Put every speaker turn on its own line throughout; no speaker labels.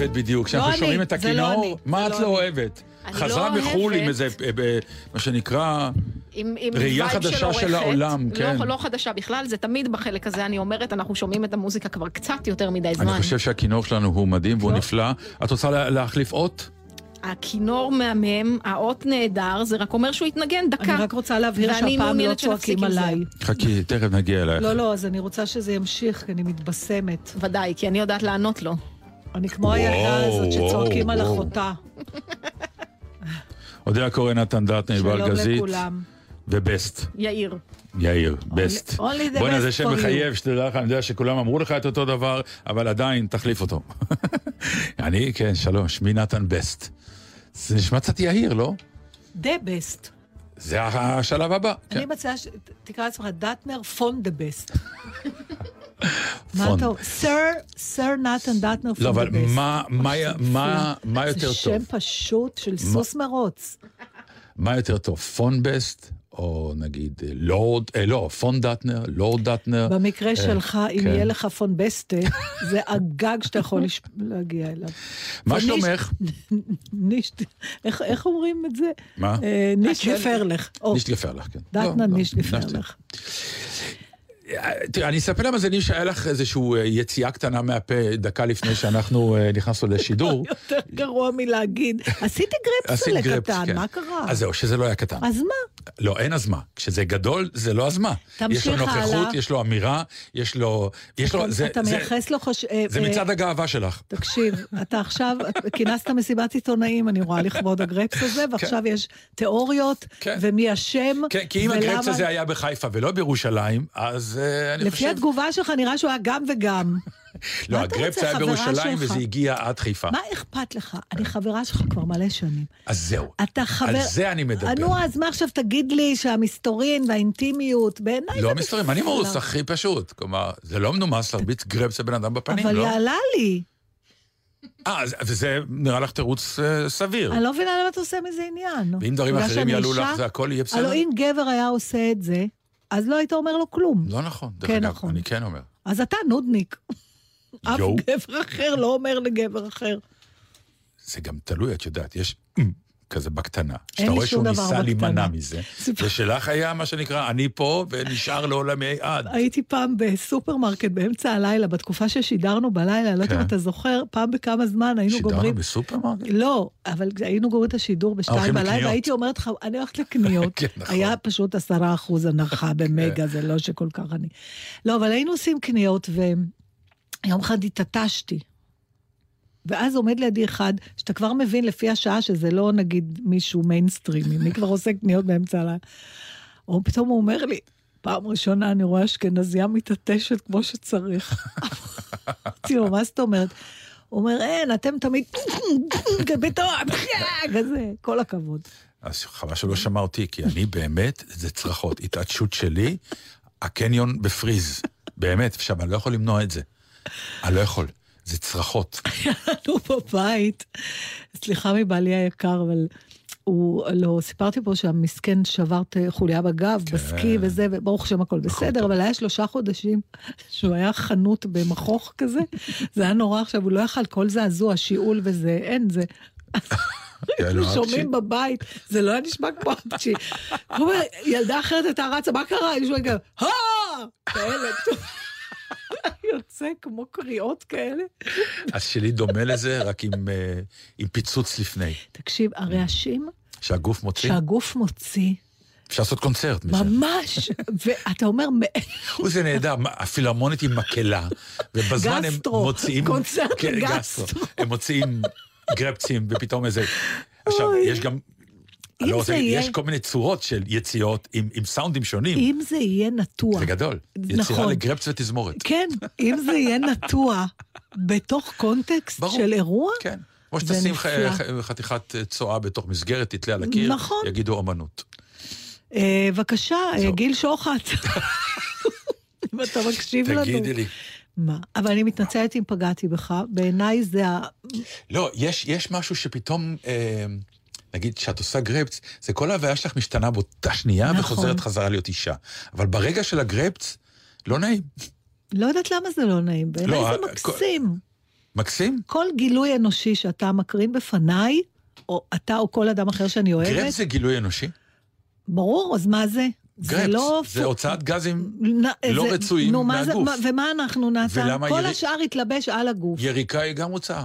אוהבת בדיוק? כשאנחנו
אני,
שומעים את
לא
הכינור, מה
זה
את
לא
לא. אוהבת? חזרה
לא
מחו"ל עם. איזה, אה, ב- מה שנקרא,
עם, עם
ראייה חדשה של
עורכת.
העולם, כן.
לא, לא חדשה בכלל, זה תמיד בחלק הזה, אני אומרת, אנחנו שומעים את המוזיקה כבר קצת יותר מדי זמן.
אני חושב שהכינור שלנו הוא מדהים והוא
לא.
נפלא. את רוצה לה- להחליף אות?
הכינור מהמם, האות נהדר, זה רק אומר שהוא יתנגן דקה.
אני רק רוצה להבהיר שהפעם לא צועקים. עליי.
חכי, תכף נגיע אלייך.
לא, לא, אז אני רוצה שזה ימשיך, כי אני מתבשמת.
ודאי, כי אני יודעת לענות לו.
אני כמו הילדה הזאת שצועקים על. אחותה.
אודיה קורא נתן דטנר,
שלום
יובל גזית,
לכולם.
ובסט.
יאיר.
יאיר, בסט. בוא'נה, זה שם. מחייב, שתדע לך, אני יודע שכולם אמרו לך את אותו דבר, אבל עדיין, תחליף אותו. אני, כן, שלום, שמי נתן בסט. זה נשמע קצת יהיר, לא?
The best.
זה השלב הבא. כן.
אני מציעה שתקרא לעצמך דטנר פון the best. מה. אתה? סר, סר נתן דטנר פון
לא, אבל. מה- מה- מה- מה יותר
זה שם
טוב?
פשוט של סוס מרוץ.
מה יותר טוב, פון בסט, או נגיד אה, לורד, אה, לא, פון דטנר, לורד דטנר.
במקרה
אה,
שלך, אם
כן.
יהיה לך פון בסטה, זה הגג שאתה יכול לש- להגיע אליו.
מה שלומך?
נישט, איך איך אומרים את זה?
מה?
אה, נישט. גפרלך.
נישט גפרלך, כן. לא,
דטנר
לא,
נישט
נישט.
געפערלעך.
תראה, אני אספר למאזינים שהיה לך איזושהי אה, יציאה קטנה מהפה דקה לפני שאנחנו אה, נכנסנו לשידור.
יותר גרוע מלהגיד, עשיתי
גרפס,
קטן,
כן.
מה קרה?
אז זהו, שזה לא היה קטן.
אז מה?
לא, אין אז מה. כשזה גדול, זה לא אז מה.
תמשיך
יש לו נוכחות,
הלאה.
יש לו אמירה, יש לו... יש לו...
אתה-
זה-
אתה
זה-
מייחס לו חוש... אה,
זה מצד הגאווה שלך.
תקשיב, אתה עכשיו, כינסת מסיבת עיתונאים, אני רואה, לכבוד הגרפס הזה, ועכשיו יש תיאוריות,
כן.
ומי אשם,
כן, כי אם הגרפס הזה היה בחיפה ולא בירושלים, אז אני
לפי
חושב...
התגובה שלך נראה שהוא היה גם וגם.
לא,
רוצה,
היה בירושלים? וזה הגיע עד חיפה.
מה אכפת לך? אני חברה שלך כבר מלא שנים.
אז זהו.
אתה חבר...
על זה אני מדבר.
נו, אז מה עכשיו תגיד לי שהמסתורין והאינטימיות, בעיניי
לא
זה
מסתרים, אני. מרוס הכי פשוט. כלומר, זה לא מנומס להרביץ גרפס לבן אדם בפנים,
אבל
לא?
יעלה לי.
אה, וזה נראה לך תירוץ אה, סביר.
אני לא מבינה למה אתה עושה מזה עניין.
ואם דברים אחרים יעלו? לך, זה הכל יהיה בסדר?
הלוא אם גבר היה עושה את זה, אז לא היית אומר לו כלום.
לא נכון. דרך
כן,
אגב,
נכון.
אני כן אומר.
אז אתה נודניק. אף. גבר אחר לא אומר לגבר אחר.
זה גם תלוי, את יודעת, יש כזה בקטנה. שאתה רואה שהוא ניסה. להימנע מזה. ושלך היה מה שנקרא, אני פה ונשאר לעולמי עד.
הייתי פעם בסופרמרקט באמצע הלילה, בתקופה ששידרנו בלילה, לא יודעת אם
כן.
אתה זוכר, פעם בכמה זמן היינו
שידרנו
גומרים...
בסופרמרקט?
לא, אבל היינו גומרים את השידור בשתיים בלילה. והייתי אומרת לך, אני הולכת לקניות.
כן, נכון.
היה פשוט עשרה אחוז הנחה במגה, זה לא שכל כך אני... לא, אבל היינו עושים קניות, ויום אחד התעטשתי. ואז עומד לידי אחד, שאתה כבר מבין לפי השעה שזה לא נגיד מישהו מיינסטרימי, מי כבר עושה קניות באמצע הלילה. או פתאום הוא אומר לי, פעם ראשונה אני רואה אשכנזייה מתעטשת כמו שצריך. אמרתי לו, מה זאת אומרת? הוא אומר, אין, אתם תמיד... בתור... כזה, כל הכבוד.
אז חבל שלא שמע אותי, כי אני באמת, זה צרחות. התעטשות שלי, הקניון בפריז. באמת, עכשיו, אני לא יכול למנוע את זה. אני לא יכול. זה צרחות.
לנו בבית, סליחה מבעלי היקר, אבל הוא, לא, סיפרתי פה שהמסכן שבר חוליה בגב,
כן.
בסקי וזה, וברוך השם הכל בסדר, אבל היה שלושה חודשים שהוא היה חנות במכוך כזה, זה היה נורא עכשיו, הוא לא יכל כל זעזוע, שיעול וזה, אין, זה...
יענו
היינו שומעים בבית, זה לא היה נשמע כמו אבצ'י. ילדה אחרת הייתה רצה, מה קרה? אני שומעת גם, הא! יוצא כמו קריאות כאלה.
אז שלי דומה לזה, רק עם, אה, עם פיצוץ לפני.
תקשיב, הרעשים
שהגוף מוציא,
שהגוף מוציא,
אפשר לעשות קונצרט מזה.
ממש, ואתה אומר,
הוא זה נהדר, הפילהרמונית עם מקהלה, ובזמן
גסטרו,
הם מוציאים...
קונצרט
כן,
לגסטרו.
הם מוציאים גרפצים, ופתאום איזה... עכשיו. יש גם...
אם
לא רוצה,
זה יהיה-
יש כל מיני צורות של יציאות עם, עם סאונדים שונים.
אם זה יהיה נטוע.
זה גדול. יצירה
נכון.
לגרפס ותזמורת.
כן, אם זה יהיה נטוע בתוך קונטקסט
ברור.
של אירוע,
כן. כמו שתשים ח- חתיכת אה, צואה בתוך מסגרת, תתלה על הקיר,
נכון.
יגידו אומנות.
אה, בבקשה, אה. גיל שוחט. אם אתה מקשיב לנו.
תגידי לי.
מה? אבל אני מתנצלת אם פגעתי בך, בעיניי זה ה...
לא, יש, יש משהו שפתאום, אה, נגיד, כשאת עושה גרפס, זה כל ההוויה שלך משתנה באותה שנייה
נכון.
וחוזרת חזרה להיות אישה. אבל ברגע של הגרפס, לא נעים.
לא יודעת למה זה לא נעים, בעיניי
לא,
זה
ה-
מקסים.
מקסים?
כל גילוי אנושי שאתה מקרין בפניי, או אתה או כל אדם אחר שאני אוהבת,
גרפס זה גילוי אנושי?
ברור, אז מה זה?
גרפס,
זה לא...
זה הוצאת גזים
נ-
לא
זה-
רצויים
נו, מה זה-
מהגוף.
מה- ומה אנחנו נתן?
ולמה
כל
ירי-
השאר התלבש על הגוף.
יריקה היא גם הוצאה.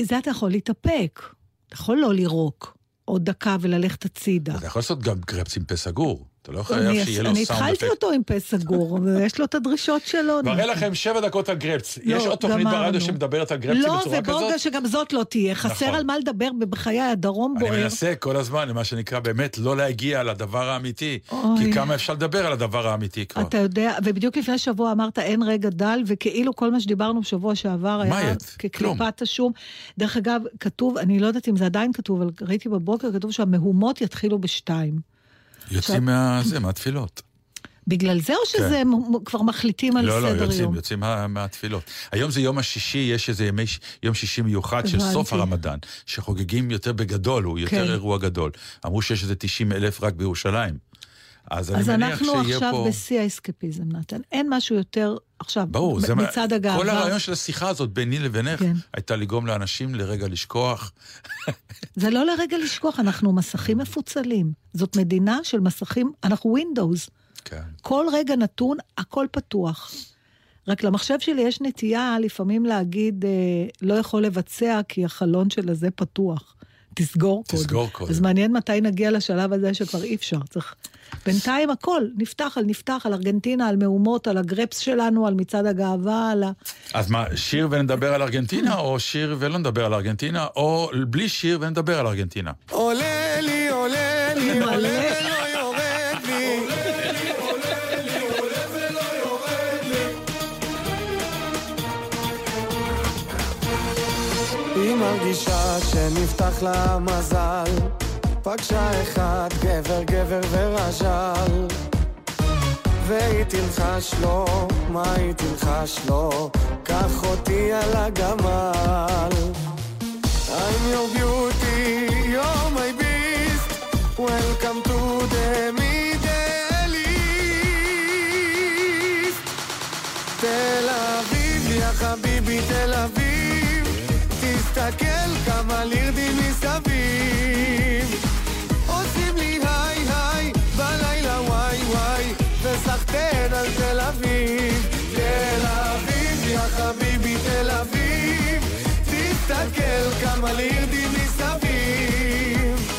זה אתה יכול להתאפק. אתה יכול לא לירוק עוד דקה וללכת הצידה.
אתה יכול לעשות גם גרפס עם פה סגור. אתה לא חייב
אני
שיהיה לו
אני
סאונד
התחלתי
אפקט.
אותו עם פה סגור, ויש לו את הדרישות שלו.
מראה לכם שבע דקות על גרפס.
לא,
יש עוד תוכנית. ברדיו שמדברת על גרפסים
לא,
בצורה כזאת?
ובוגה שגם זאת לא תהיה. חסר
נכון.
על מה לדבר בחיי הדרום
אני
בוער.
מנסה כל הזמן, למה שנקרא, באמת לא להגיע לדבר האמיתי. כי כמה אפשר לדבר על הדבר האמיתי כבר.
אתה יודע, ובדיוק לפני שבוע אמרת אין רגע דל, וכאילו כל מה שדיברנו בשבוע שעבר היה
מה.
כקליפת השום. דרך אגב, כתוב, אני לא יודעת אם זה עדיין כתוב, אבל ראיתי בבוקר, כתוב שהמהומות יתחילו בשתיים.
יוצאים מה- מהתפילות.
בגלל זה או שזה מ- כבר מחליטים על
לא, לא,
סדר
יוצאים,
יום?
יוצאים מה- מהתפילות. היום זה יום השישי, יש איזה ימי יום שישי מיוחד של. סוף הרמדאן, שחוגגים יותר בגדול, הוא יותר
כן.
אירוע גדול. אמרו שיש איזה 90 אלף רק בירושלים. אז אני
אז
מניח
אנחנו
שיהיה
עכשיו
פה...
בשיא האסקפיזם, נתן. אין משהו יותר, עכשיו,
ברור, זה.
מצד הגאווה.
כל הרעיון של השיחה הזאת ביני לבינך,
כן.
הייתה לגרום לאנשים לרגע לשכוח.
זה לא לרגע לשכוח, אנחנו מסכים מפוצלים. זאת מדינה של מסכים, אנחנו Windows.
כן.
כל רגע נתון, הכל פתוח. רק למחשב שלי יש נטייה לפעמים להגיד, אה, לא יכול לבצע כי החלון של הזה פתוח. תסגור קודם.
תסגור קודם.
אז מעניין מתי נגיע לשלב הזה שכבר אי אפשר. צריך... בינתיים הכל, נפתח על נפתח, על ארגנטינה, על מהומות, על הגרפס שלנו, על מצעד הגאווה, על ה...
אז מה, שיר ונדבר על ארגנטינה, או שיר ולא נדבר על ארגנטינה, או בלי שיר ונדבר על ארגנטינה?
עולה לי, שנפתח לה מזל, פגשה אחד גבר גבר ורז'ל. והיא תלחש לו, מה היא תלחש לו? קח אותי על הגמל. I'm your beauty, you're my beast. Welcome תסתכל כמה לירדים מסביב. עושים לי היי היי, בלילה וואי וואי, וסחטיין על תל אביב. תל אביב, יא חביבי, תל אביב. תסתכל כמה לירדים מסביב.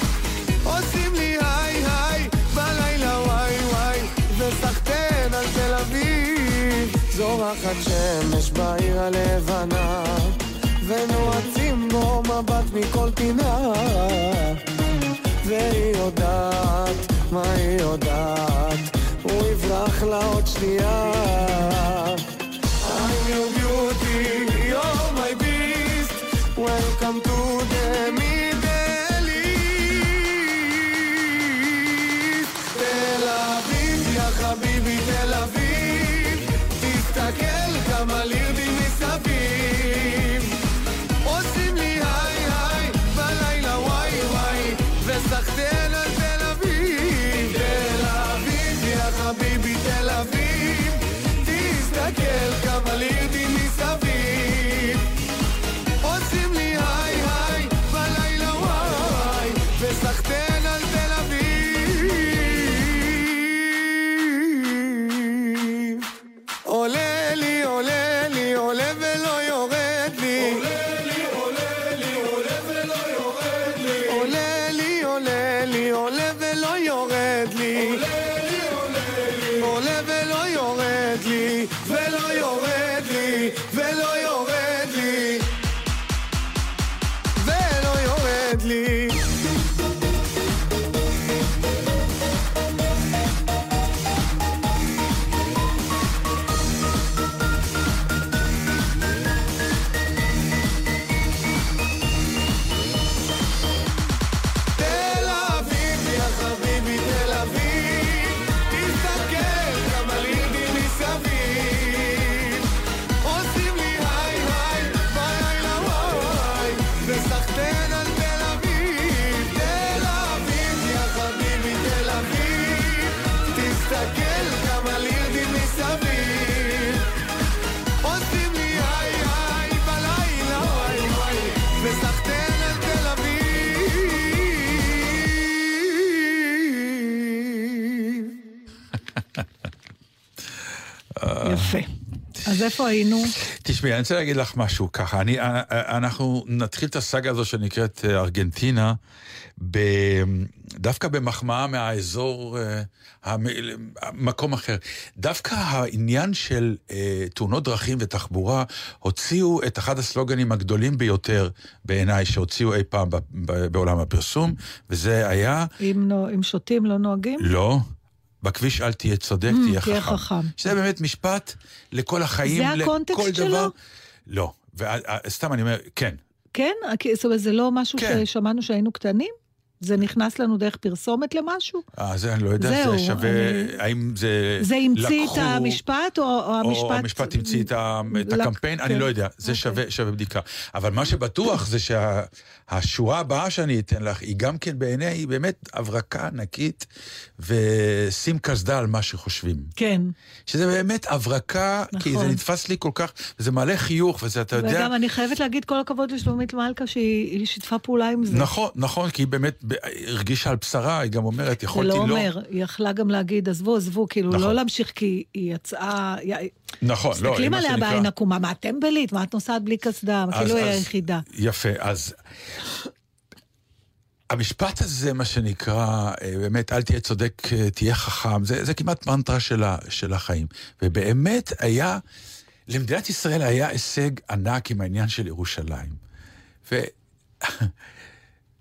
עושים לי היי היי, בלילה וואי וואי, וסחטיין על תל אביב. זורחת שמש בעיר הלבנה, מבט מכל פינה. והיא יודעת, מה היא יודעת, הוא יברח לה עוד שנייה.
אז איפה היינו?
תשמעי, אני רוצה להגיד לך משהו ככה. אני, אה, אה, אנחנו נתחיל את הסאגה הזו שנקראת אה, ארגנטינה, ב, דווקא במחמאה מהאזור, מקום אחר. דווקא העניין של תאונות דרכים ותחבורה, הוציאו את אחד הסלוגנים הגדולים ביותר בעיניי שהוציאו אי פעם בעולם הפרסום, וזה היה,
אם נו- אם שותים לא נוהגים?
לא. בכביש אל תהיה צודק,
Mm,
תהיה
תהיה
חכם.
חכם.
שזה באמת משפט לכל החיים,
זה הקונטקסט
לכל
שלו?
דבר. לא. וסתם אני אומר, כן.
כן? זאת אומרת, זה לא משהו
כן.
ששמענו שהיינו קטנים? זה נכנס לנו דרך פרסומת למשהו?
אה, זה אני לא יודע,
זהו,
זה שווה,
אני-
האם זה
זה המציא את
לקחו-
המשפט, או, או
או
המשפט...
המשפט המציא את ה- את
לק-
הקמפיין, אני
כן.
לא יודע, זה
אוקיי.
שווה שווה בדיקה. אבל מה שבטוח זה שהשורה הבאה שאני אתן לך, היא גם כן בעיניי, היא באמת הברקה ענקית, ושים קסדה על מה שחושבים.
כן.
שזה באמת הברקה, כי
נכון.
זה נתפס לי כל כך, וזה מעלה חיוך, וזה, אתה יודע...
וגם אני חייבת להגיד כל הכבוד לשלומית מלכה שהיא היא שיתפה פעולה עם זה.
נכון, נכון, כי היא באמת הרגישה על בשרה, היא גם אומרת,
זה
יכולתי
לא
לא...
אומר, היא יכלה גם להגיד, עזבו, עזבו, כאילו,
נכון.
לא להמשיך כי היא יצאה...
נכון, לא,
מסתכלים עליה
שנקרא-
בעין עקומה, מה, טמבלית? מה את נוסעת בלי קסדה? כאילו היא היחידה.
יפה, אז... המשפט הזה, מה שנקרא, אה, באמת, אל תהיה צודק, אה, תהיה חכם, זה, זה כמעט מנטרה של, ה, של החיים. ובאמת היה, למדינת ישראל היה הישג ענק עם העניין של ירושלים. ו...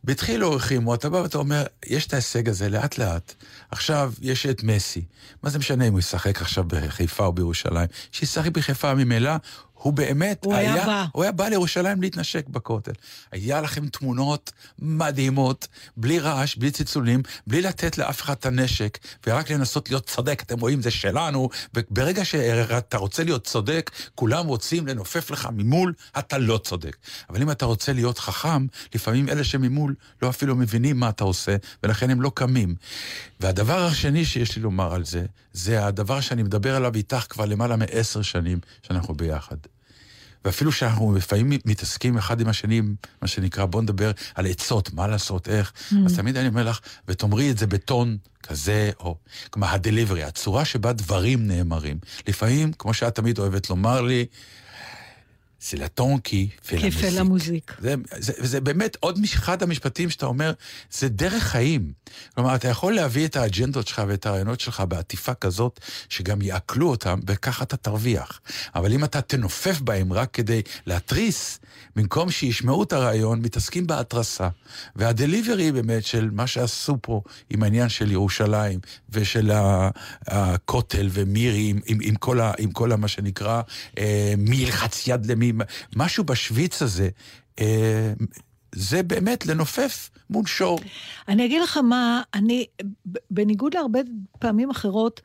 בדחילו ורחימו, אתה בא ואתה אומר, יש את ההישג הזה לאט לאט. עכשיו יש את מסי. מה זה משנה אם הוא ישחק עכשיו בחיפה או בירושלים? שישחק בחיפה ממילא, הוא באמת
הוא היה בא.
הוא היה בא לירושלים להתנשק בכותל. היה לכם תמונות מדהימות, בלי רעש, בלי צלצולים, בלי לתת לאף אחד את הנשק, ורק לנסות להיות צודק. אתם רואים, זה שלנו, וברגע שאתה רוצה להיות צודק, כולם רוצים לנופף לך ממול, אתה לא צודק. אבל אם אתה רוצה להיות חכם, לפעמים אלה שממול לא אפילו מבינים מה אתה עושה, ולכן הם לא קמים. והדבר השני שיש לי לומר על זה, זה הדבר שאני מדבר עליו איתך כבר למעלה מעשר שנים שאנחנו ביחד. ואפילו שאנחנו לפעמים מתעסקים אחד עם השני, מה שנקרא, בוא נדבר על עצות, מה לעשות, איך, mm. אז תמיד אני אומר לך, ותאמרי את זה בטון כזה, או... כלומר, הדליברי, הצורה שבה דברים נאמרים. לפעמים, כמו שאת תמיד אוהבת לומר לי, זה לטון כי
כיפה למוזיק.
זה, זה, וזה באמת עוד אחד המשפטים שאתה אומר, זה דרך חיים. כלומר, אתה יכול להביא את האג'נדות שלך ואת הרעיונות שלך בעטיפה כזאת, שגם יעכלו אותם, וככה אתה תרוויח. אבל אם אתה תנופף בהם רק כדי להתריס, במקום שישמעו את הרעיון, מתעסקים בהתרסה. והדליברי באמת של מה שעשו פה עם העניין של ירושלים, ושל הכותל ומירי, עם, עם, עם, כל ה, עם כל ה, מה שנקרא, אה, מי ילחץ יד למי, משהו בשוויץ הזה, אה, זה באמת לנופף מול שור.
אני אגיד לך מה, אני, בניגוד להרבה פעמים אחרות,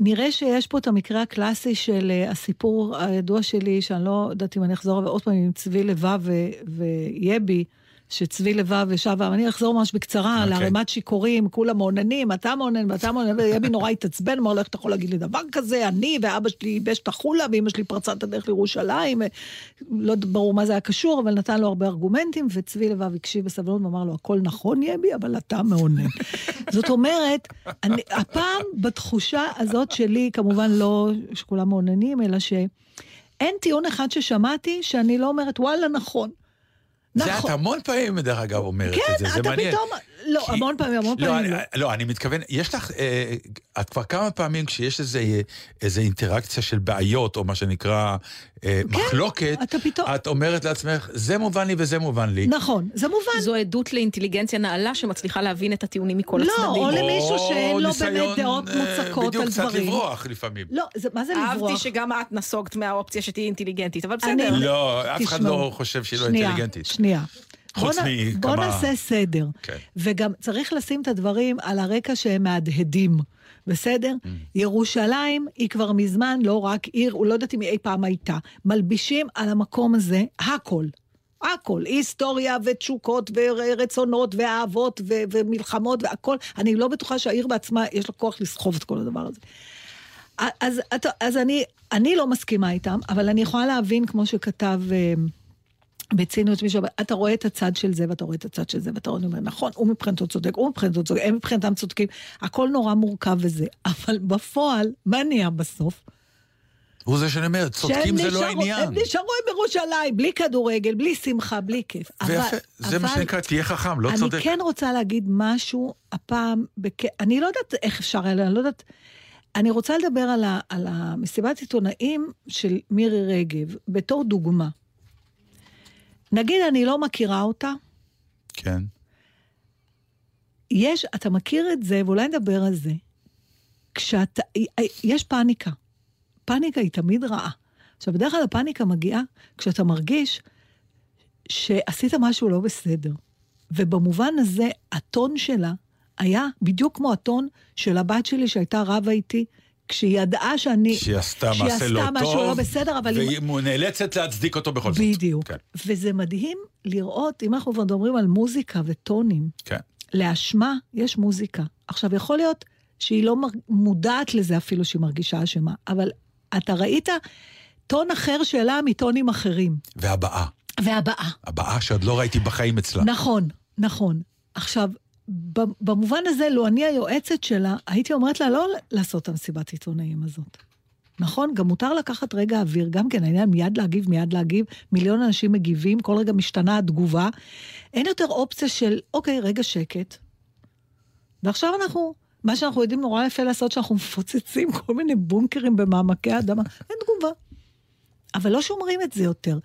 נראה שיש פה את המקרה הקלאסי של אה, הסיפור הידוע שלי, שאני לא יודעת אם אני אחזור עוד פעם עם צבי לבב ו- ויבי, שצבי לבב ישב, אני אחזור ממש בקצרה על
אוקיי.
ערימת שיכורים, כולם מעוננים, אתה מעונן ואתה מעונן, ויבי נורא התעצבן, אמר לו, איך אתה יכול להגיד לי דבר כזה, אני ואבא שלי ייבש את החולה, ואמא שלי פרצה את הדרך לירושלים, לא ברור מה זה היה קשור, אבל נתן לו הרבה ארגומנטים, וצבי לבב הקשיב בסבלנות ואמר לו, הכל נכון יבי, אבל אתה מעונן. זאת אומרת, אני, הפעם בתחושה הזאת שלי, כמובן לא שכולם מעוננים, אלא שאין טיעון אחד ששמעתי שאני לא אומרת, וואלה, נכון.
זה את המון פעמים, דרך אגב, אומרת את זה, זה
כן, אתה
מעניין.
פתאום, לא,
כי-
המון פעמים, המון
לא,
פעמים
אני,
לא.
לא, אני מתכוון, יש לך, אה, את כבר כמה פעמים כשיש איזה, איזה אינטראקציה של בעיות, או מה שנקרא אה, מחלוקת,
אתה פתאום-
את אומרת לעצמך, זה מובן לי וזה מובן לי.
נכון, זה מובן.
זו עדות לאינטליגנציה נעלה שמצליחה להבין את הטיעונים מכל
לא,
הצדדים.
או למישהו שאין לו באמת דעות
אה,
מוצקות
בדיוק,
על
קצת
דברים.
לברוח לפעמים.
לא, זה, מה זה
אהבתי
לברוח?
שגם את נסוגת מהאופציה שתהיי אינטליגנטית, אבל
אני-
בסדר.
לא, אף אחד לא חושב שהיא לא
שנייה,
אינטליגנטית.
שנייה.
חוץ
בוא נ- בוא
מכמה-
נעשה סדר.
כן.
וגם צריך לשים את הדברים על הרקע שהם מהדהדים. בסדר?
Mm.
ירושלים היא כבר מזמן לא רק עיר, הוא לא יודעת אם היא אי פעם הייתה. מלבישים על המקום הזה הכל. הכל, היסטוריה ותשוקות ורצונות ואהבות ו- ומלחמות והכל. אני לא בטוחה שהעיר בעצמה, יש לה כוח לסחוב את כל הדבר הזה. אז, אז, אז אני, אני לא מסכימה איתם, אבל אני יכולה להבין, כמו שכתב אה, בציניות מישהו, אתה רואה את הצד של זה ואתה רואה את הצד של זה, ואתה אומר, נכון, הוא מבחינתו צודק, הוא מבחינתו צודק, הם מבחינתם צודקים, הכל נורא מורכב וזה, אבל בפועל, מה נהיה בסוף?
הוא זה שאני אומר, צודקים זה לא
נשארו-
העניין.
הם נשארו בירושלים, בלי כדורגל, בלי שמחה, בלי כיף.
ויפה,
אבל-
זה מה
אבל-
שנקרא, תהיה חכם, לא צודק.
אני כן רוצה להגיד משהו הפעם, בק... אני לא יודעת איך אפשר אני לא יודעת... אני רוצה לדבר על, ה... על המסיבת עיתונאים של מירי רגב, בתור דוגמה. נגיד, אני לא מכירה אותה,
כן.
יש, אתה מכיר את זה, ואולי נדבר על זה, כשאתה, יש פאניקה. פאניקה היא תמיד רעה. עכשיו, בדרך כלל הפאניקה מגיעה כשאתה מרגיש שעשית משהו לא בסדר. ובמובן הזה, הטון שלה היה בדיוק כמו הטון של הבת שלי שהייתה רבה איתי, כשהיא ידעה שאני...
שהיא עשתה
שהיא
מעשה לא
עשתה משהו
טוב,
לא בסדר, אבל היא-
והיא נאלצת להצדיק אותו בכל זאת.
בדיוק.
כן,
וזה מדהים לראות, אם אנחנו כבר מדברים על מוזיקה וטונים,
כן.
לאשמה יש מוזיקה. עכשיו, יכול להיות שהיא לא מר- מודעת לזה אפילו שהיא מרגישה אשמה, אבל אתה ראית טון אחר שלה מטונים אחרים.
והבאה,
והבאה.
הבאה שעוד לא ראיתי בחיים אצלה.
נכון, נכון. עכשיו, במובן הזה, לו אני היועצת שלה, הייתי אומרת לה לא לעשות את המסיבת עיתונאים הזאת. נכון? גם מותר לקחת רגע אוויר, גם כן, העניין מיד להגיב, מיד להגיב, מיליון אנשים מגיבים, כל רגע משתנה התגובה. אין יותר אופציה של, אוקיי, רגע שקט. ועכשיו אנחנו, מה שאנחנו יודעים נורא יפה לעשות, שאנחנו מפוצצים כל מיני בונקרים במעמקי האדמה, אין תגובה. אבל לא שומרים את זה יותר.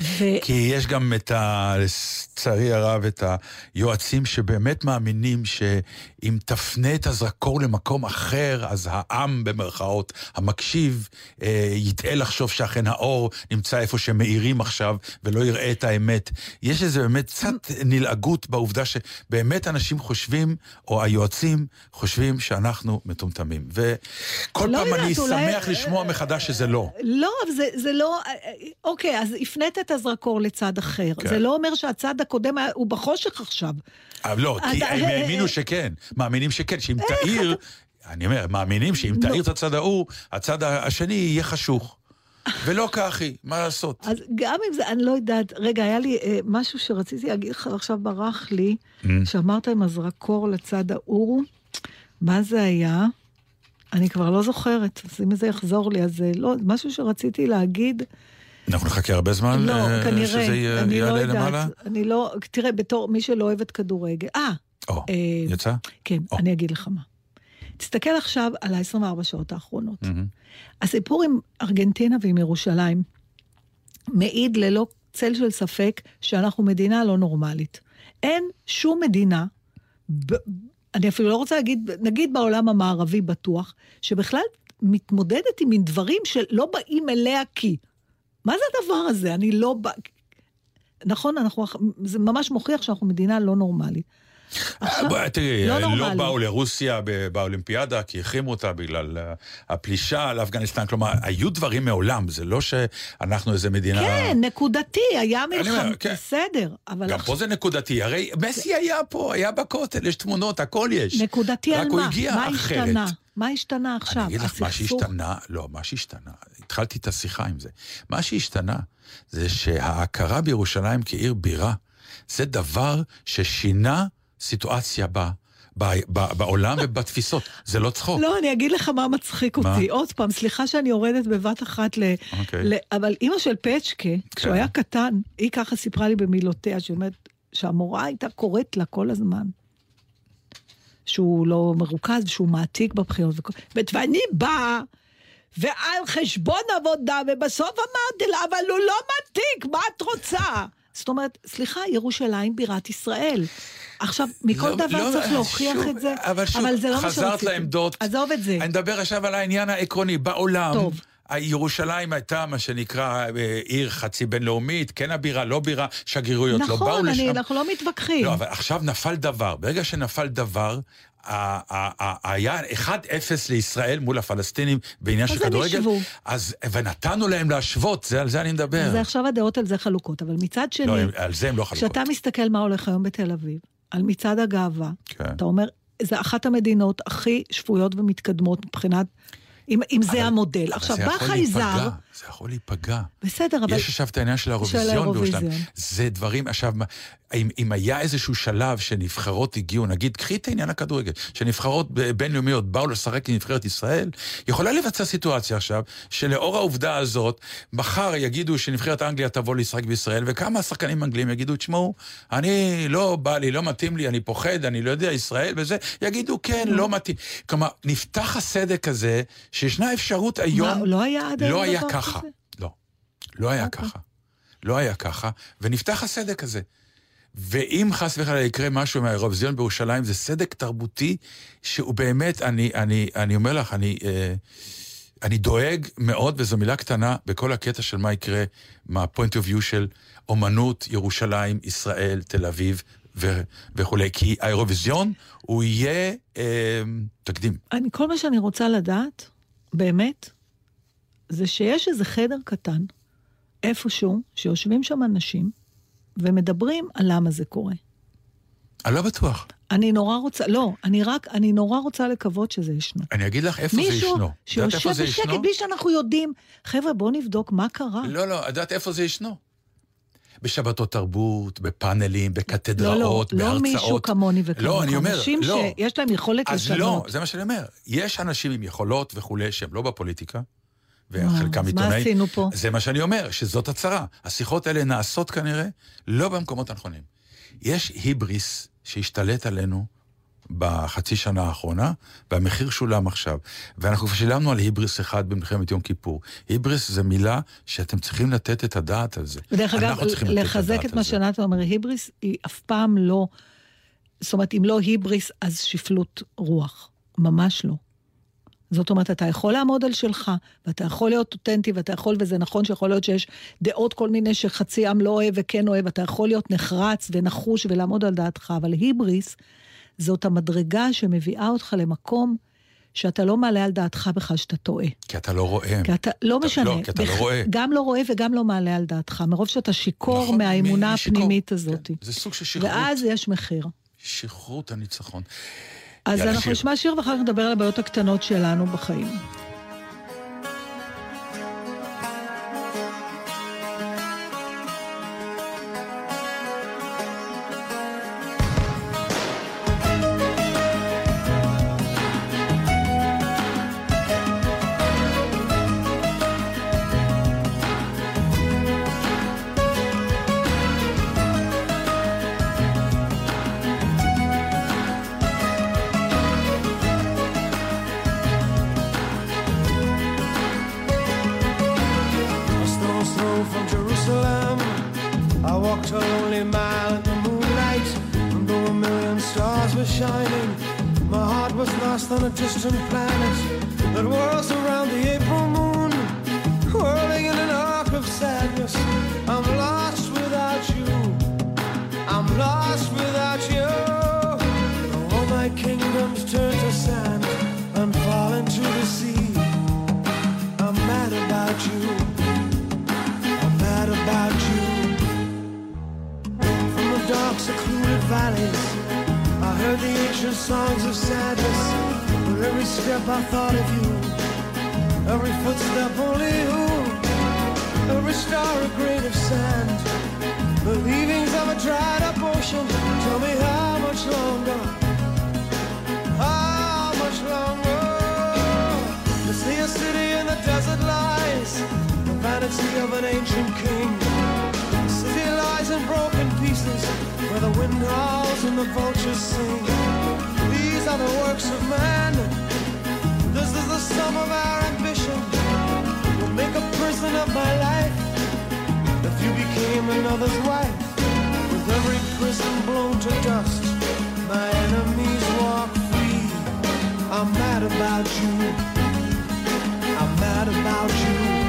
ו...
כי יש גם את ה... לצערי הרב, את היועצים שבאמת מאמינים שאם תפנה את הזרקור למקום אחר, אז העם, במרכאות, המקשיב, אה, יטעה לחשוב שאכן האור נמצא איפה שמאירים עכשיו, ולא יראה את האמת. יש איזה באמת קצת נלעגות בעובדה שבאמת אנשים חושבים, או היועצים חושבים שאנחנו מטומטמים. וכל
לא
פעם
יודעת,
אני
אולי-
שמח לשמוע מחדש שזה לא.
לא, זה, זה לא... אוקיי, אז הפנית את הזרקור לצד אחר.
כן.
זה לא אומר שהצד הקודם הוא בחושך עכשיו.
אבל לא, כי הם האמינו שכן, מאמינים שכן, שאם תאיר, אני אומר, מאמינים שאם תאיר את הצד ההוא, הצד השני יהיה חשוך. ולא כך היא, מה לעשות?
אז גם אם זה, אני לא יודעת, רגע, היה לי אה, משהו שרציתי להגיד לך, עכשיו ברח לי,
Mm.
שאמרת עם הזרקור לצד ההוא, מה זה היה? אני כבר לא זוכרת, אז אם זה יחזור לי, אז זה לא, משהו שרציתי להגיד,
אנחנו נחכה הרבה זמן
לא,
אה,
כנראה,
שזה
לא
יעלה למעלה?
יודעת, אני לא, תראה, בתור מי שלא אוהבת כדורגל, אה,
או,
אה,
יצא?
כן,
או.
אני אגיד לך מה. תסתכל עכשיו על ה-24 שעות האחרונות.
מהמם.
הסיפור עם ארגנטינה ועם ירושלים מעיד ללא צל של ספק שאנחנו מדינה לא נורמלית. אין שום מדינה, ב, אני אפילו לא רוצה להגיד, נגיד בעולם המערבי בטוח, שבכלל מתמודדת עם דברים שלא באים אליה כי. מה זה הדבר הזה? אני לא. נכון, אנחנו, זה ממש מוכיח שאנחנו מדינה לא נורמלית.
בואי, תראי,
לא
לא
נורמלי.
באו לרוסיה באולימפיאדה, כי החרימו אותה בגלל אה, הפלישה לאפגניסטן. כלומר, היו דברים מעולם, זה לא שאנחנו איזה מדינה...
כן, נקודתי, היה מלחמה,
כן.
בסדר, אבל
גם פה זה נקודתי, הרי מסי היה פה, היה בכותל, יש תמונות, הכל יש.
נקודתי על מה? מה. השתנה? מה השתנה עכשיו?
אני אגיד לך, מה? שהשתנה, לא, מה שהשתנה, התחלתי את השיחה עם זה. מה שהשתנה זה שההכרה בירושלים כעיר בירה, זה דבר ששינה סיטואציה ב, ב, ב, בעולם ובתפיסות. זה לא צחוק.
לא, אני אגיד לך מה מצחיק
מה?
אותי. עוד פעם, סליחה שאני יורדת בבת אחת ל...
אוקיי.
ל... אבל אימא של פצ'קה, כשהוא היה קטן, היא ככה סיפרה לי במילותיה, שהיא אומרת שהמורה הייתה קוראת לה כל הזמן. שהוא לא מרוכז, שהוא מעתיק בבחירות. וכל- ואני באה, ועל חשבון עבודה, ובסוף אמרתי לה, אבל הוא לא מעתיק, מה את רוצה? זאת אומרת, סליחה, ירושלים בירת ישראל. עכשיו, מכל
לא-
דבר
לא,
צריך להוכיח
שוב,
את זה,
אבל שוב,
זה לא מה
חזרת
שרציתי.
לעמדות.
עזוב את זה.
אני מדבר עכשיו על העניין העקרוני. בעולם,
טוב.
ירושלים הייתה מה שנקרא אה, עיר חצי בינלאומית, כן הבירה, לא בירה, שגרירויות לא באו
נכון,
לשם.
אני- אנחנו לא מתווכחים.
לא, אבל עכשיו נפל דבר. ברגע שנפל דבר, היה 1-0 לישראל מול הפלסטינים בעניין
אז
של
הם
כדורגל.
ישבו.
אז, ונתנו להם להשוות, זה, על זה אני מדבר.
זה עכשיו הדעות על זה חלוקות, אבל מצד שני,
לא, הם- על זה הם לא חלוקות.
כשאתה מסתכל מה הולך היום בתל אביב, על מצעד הגאווה,
כן.
אתה אומר, זה אחת המדינות הכי שפויות ומתקדמות מבחינת, אם, אם זה המודל. עכשיו, בא חייזר,
זה יכול להיפגע.
בסדר, אבל...
יש עכשיו את העניין של האירוויזיון. בירושלים. זה דברים, עכשיו, אם, אם היה איזשהו שלב שנבחרות הגיעו, נגיד, קחי את העניין הכדורגל, שנבחרות בינלאומיות באו לשחק עם נבחרת ישראל, יכולה להיווצר סיטואציה עכשיו, שלאור העובדה הזאת, מחר יגידו שנבחרת אנגליה תבוא לשחק בישראל, וכמה שחקנים אנגלים יגידו, תשמעו, אני לא בא לי, לא מתאים לי, אני פוחד, אני לא יודע, ישראל וזה, יגידו, כן, לא מתאים. כלומר, נפתח הסדק הזה, שישנה אפשרות היום...
מה, לא היה עד היום
לא היה
דבר
ככה. לא. לא היה
אוקיי.
ככה. לא היה ככה, ונפתח הסדק הזה. ואם חס וחלילה יקרה משהו מהאירוויזיון בירושלים, זה סדק תרבותי שהוא באמת, אני, אני, אני אומר לך, אני, אה, אני דואג מאוד, וזו מילה קטנה, בכל הקטע של מה יקרה מה-point of view של אומנות, ירושלים, ישראל, תל אביב ו- וכולי. כי האירוויזיון הוא יהיה אה, תקדים.
אני, כל מה שאני רוצה לדעת, באמת, זה שיש איזה חדר קטן, איפשהו, שיושבים שם אנשים, ומדברים על למה זה קורה.
אני לא בטוח.
אני נורא רוצה, לא, אני רק, אני נורא רוצה לקוות שזה ישנו.
אני אגיד לך איפה זה
מישהו
ישנו. יודעת
שיושב בשקט? בלי שאנחנו יודעים, חבר'ה, בואו נבדוק מה קרה.
לא, לא, את יודעת איפה זה ישנו? בשבתות תרבות, בפאנלים,
לא,
בקתדראות,
לא, לא
בהרצאות.
מישהו כמוני וכמוך.
לא, אני אומר,
אנשים
לא.
שיש להם יכולת
אז
לשנות.
לא, זה מה שאני אומר. יש אנשים עם יכולות וכולי שהם לא בפוליטיקה, וחלקם
אז מה
עיתונאים.
עשינו פה?
זה מה שאני אומר, שזאת הצרה. השיחות האלה נעשות כנראה לא במקומות הנכונים. יש היבריס שהשתלט עלינו בחצי שנה האחרונה, והמחיר שולם עכשיו. ואנחנו כבר שילמנו על היבריס אחד במלחמת יום כיפור. היבריס זה מילה שאתם צריכים לתת את הדעת על זה.
ודרך אגב, לחזק את מה. שנתן אומר, היבריס היא אף פעם לא, זאת אומרת, אם לא היבריס, אז שפלות רוח. ממש לא. זאת אומרת, אתה יכול לעמוד על שלך, ואתה יכול להיות אותנטי, ואתה יכול, וזה נכון שיכול להיות שיש דעות כל מיני שחצי עם לא אוהב וכן אוהב, אתה יכול להיות נחרץ ונחוש ולעמוד על דעתך, אבל היבריס זאת המדרגה שמביאה אותך למקום שאתה לא מעלה על דעתך בכלל שאתה טועה.
כי אתה לא רואה.
כי אתה, לא
אתה-
משנה.
לא, כי אתה לא
בכ-
רואה.
גם לא רואה וגם לא מעלה על דעתך, מרוב שאתה שיכור
נכון,
מהאמונה
מ-.
הפנימית הזאת.
כן, זה סוג של שכרות.
ואז יש מחיר.
שכרות הניצחון.
אז אנחנו. נשמע שיר ואחר כך נדבר על הבעיות הקטנות שלנו בחיים.
Vanity of an ancient king. The city lies in broken pieces, where the wind howls and the vultures sing. These are the works of man. This is the sum of our ambition. Will make a prison of my life. If you became another's wife, with every prison blown to dust, my enemies walk free. I'm mad about you. I'm mad about you.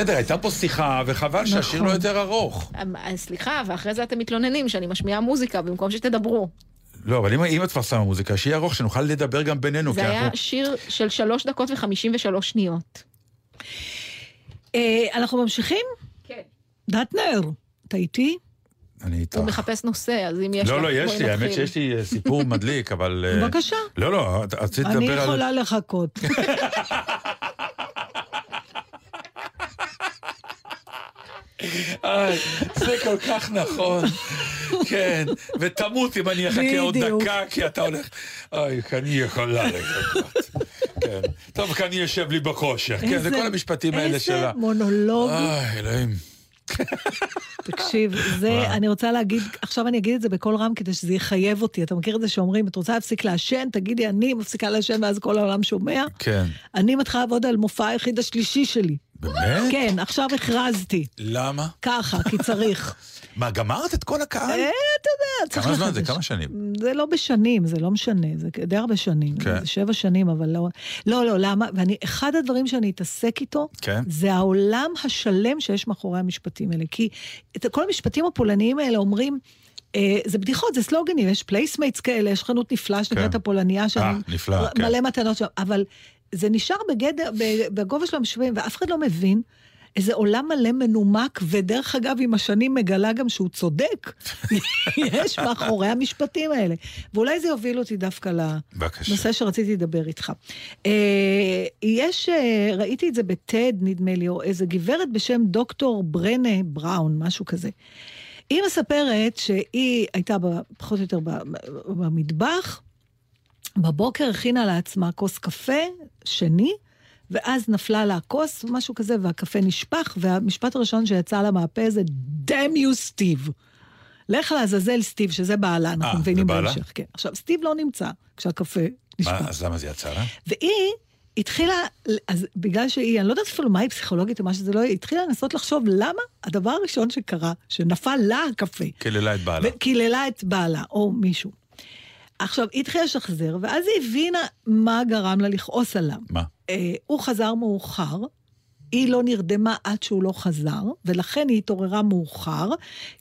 בסדר, הייתה פה שיחה, וחבל שהשיר
נכון.
לא יותר ארוך.
אה, סליחה, ואחרי זה אתם מתלוננים שאני משמיעה מוזיקה במקום שתדברו.
לא, אבל אם- אם את כבר שמה מוזיקה, שיהיה ארוך, שנוכל לדבר גם בינינו.
זה היה
אנחנו-
שיר של שלוש דקות וחמישים ושלוש שניות.
אה, אנחנו ממשיכים?
כן.
דטנר, אתה איתי?
אני איתך.
הוא מחפש נושא, אז אם יש
לא,
לך,
לא, יש
בואי
לי, האמת. שיש לי אה, סיפור מדליק, אבל... אה,
בבקשה.
לא, לא, רצית
אני
לדבר על...
יכולה לחכות.
זה כל כך נכון. כן, ותמות אם אני אחכה עוד. דקה, כי אתה הולך... אוי, אני יכולה לחכות. כן. טוב, כי אני יושב לי בכושר. כן, זה כל המשפטים האלה שלה.
איזה מונולוג.
אוי, אלוהים.
תקשיב, זה, אני רוצה להגיד, עכשיו אני אגיד את זה בקול רם כדי שזה יחייב אותי. אתה מכיר את זה שאומרים, את רוצה להפסיק לעשן? תגידי, אני מפסיקה לעשן ואז כל העולם שומע?
כן.
אני מתחילה לעבוד על מופע היחיד השלישי שלי.
באמת?
כן, עכשיו הכרזתי.
למה?
ככה, כי צריך.
מה, גמרת את כל הקהל?
אה, אתה יודע, צריך
כמה. זמן זה? כמה שנים?
זה לא בשנים, זה לא משנה, זה די הרבה שנים.
כן.
זה שבע שנים, אבל לא... לא, לא, למה? ואני, אחד הדברים שאני אתעסק איתו,
כן.
זה העולם השלם שיש מאחורי המשפטים האלה. כי את כל המשפטים הפולניים האלה אומרים... אה, זה בדיחות, זה סלוגנים, יש placemats כאלה, יש חנות נפלאה שנקראת
כן.
הפולניה, שאני...
אה, כן.
מלא מתנות שם, אבל זה נשאר בגדר, בגובה של המשווים, ואף אחד לא מבין איזה עולם מלא מנומק, ודרך אגב, עם השנים מגלה גם שהוא צודק. יש מאחורי המשפטים האלה. ואולי זה יוביל אותי דווקא. לנושא שרציתי לדבר איתך. אה, יש, אה, ראיתי את זה בטד, נדמה לי, או איזה גברת בשם דוקטור ברנה בראון, משהו כזה. היא מספרת שהיא הייתה פחות או יותר במטבח, בבוקר הכינה לעצמה כוס קפה שני, ואז נפלה לה הכוס, משהו כזה, והקפה נשפך, והמשפט הראשון שיצא לה מהפה זה, damn you, סטיב. לך לעזאזל, סטיב, שזה בעלה,
אה,
אנחנו
זה
מבינים
בעלה?
בהמשך. כן. עכשיו, סטיב לא נמצא כשהקפה
מה,
נשפך.
אז למה זה יצא לה?
והיא התחילה, אז בגלל שהיא, אני לא יודעת אפילו מה היא פסיכולוגית או מה שזה לא יהיה, היא התחילה לנסות לחשוב למה הדבר הראשון שקרה, שנפל לה הקפה,
קיללה את בעלה.
וקיללה את בעלה, או מישהו. עכשיו, היא התחילה לשחזר, ואז היא הבינה מה גרם לה לכעוס עליו.
מה?
אה, הוא חזר מאוחר, היא לא נרדמה עד שהוא לא חזר, ולכן היא התעוררה מאוחר,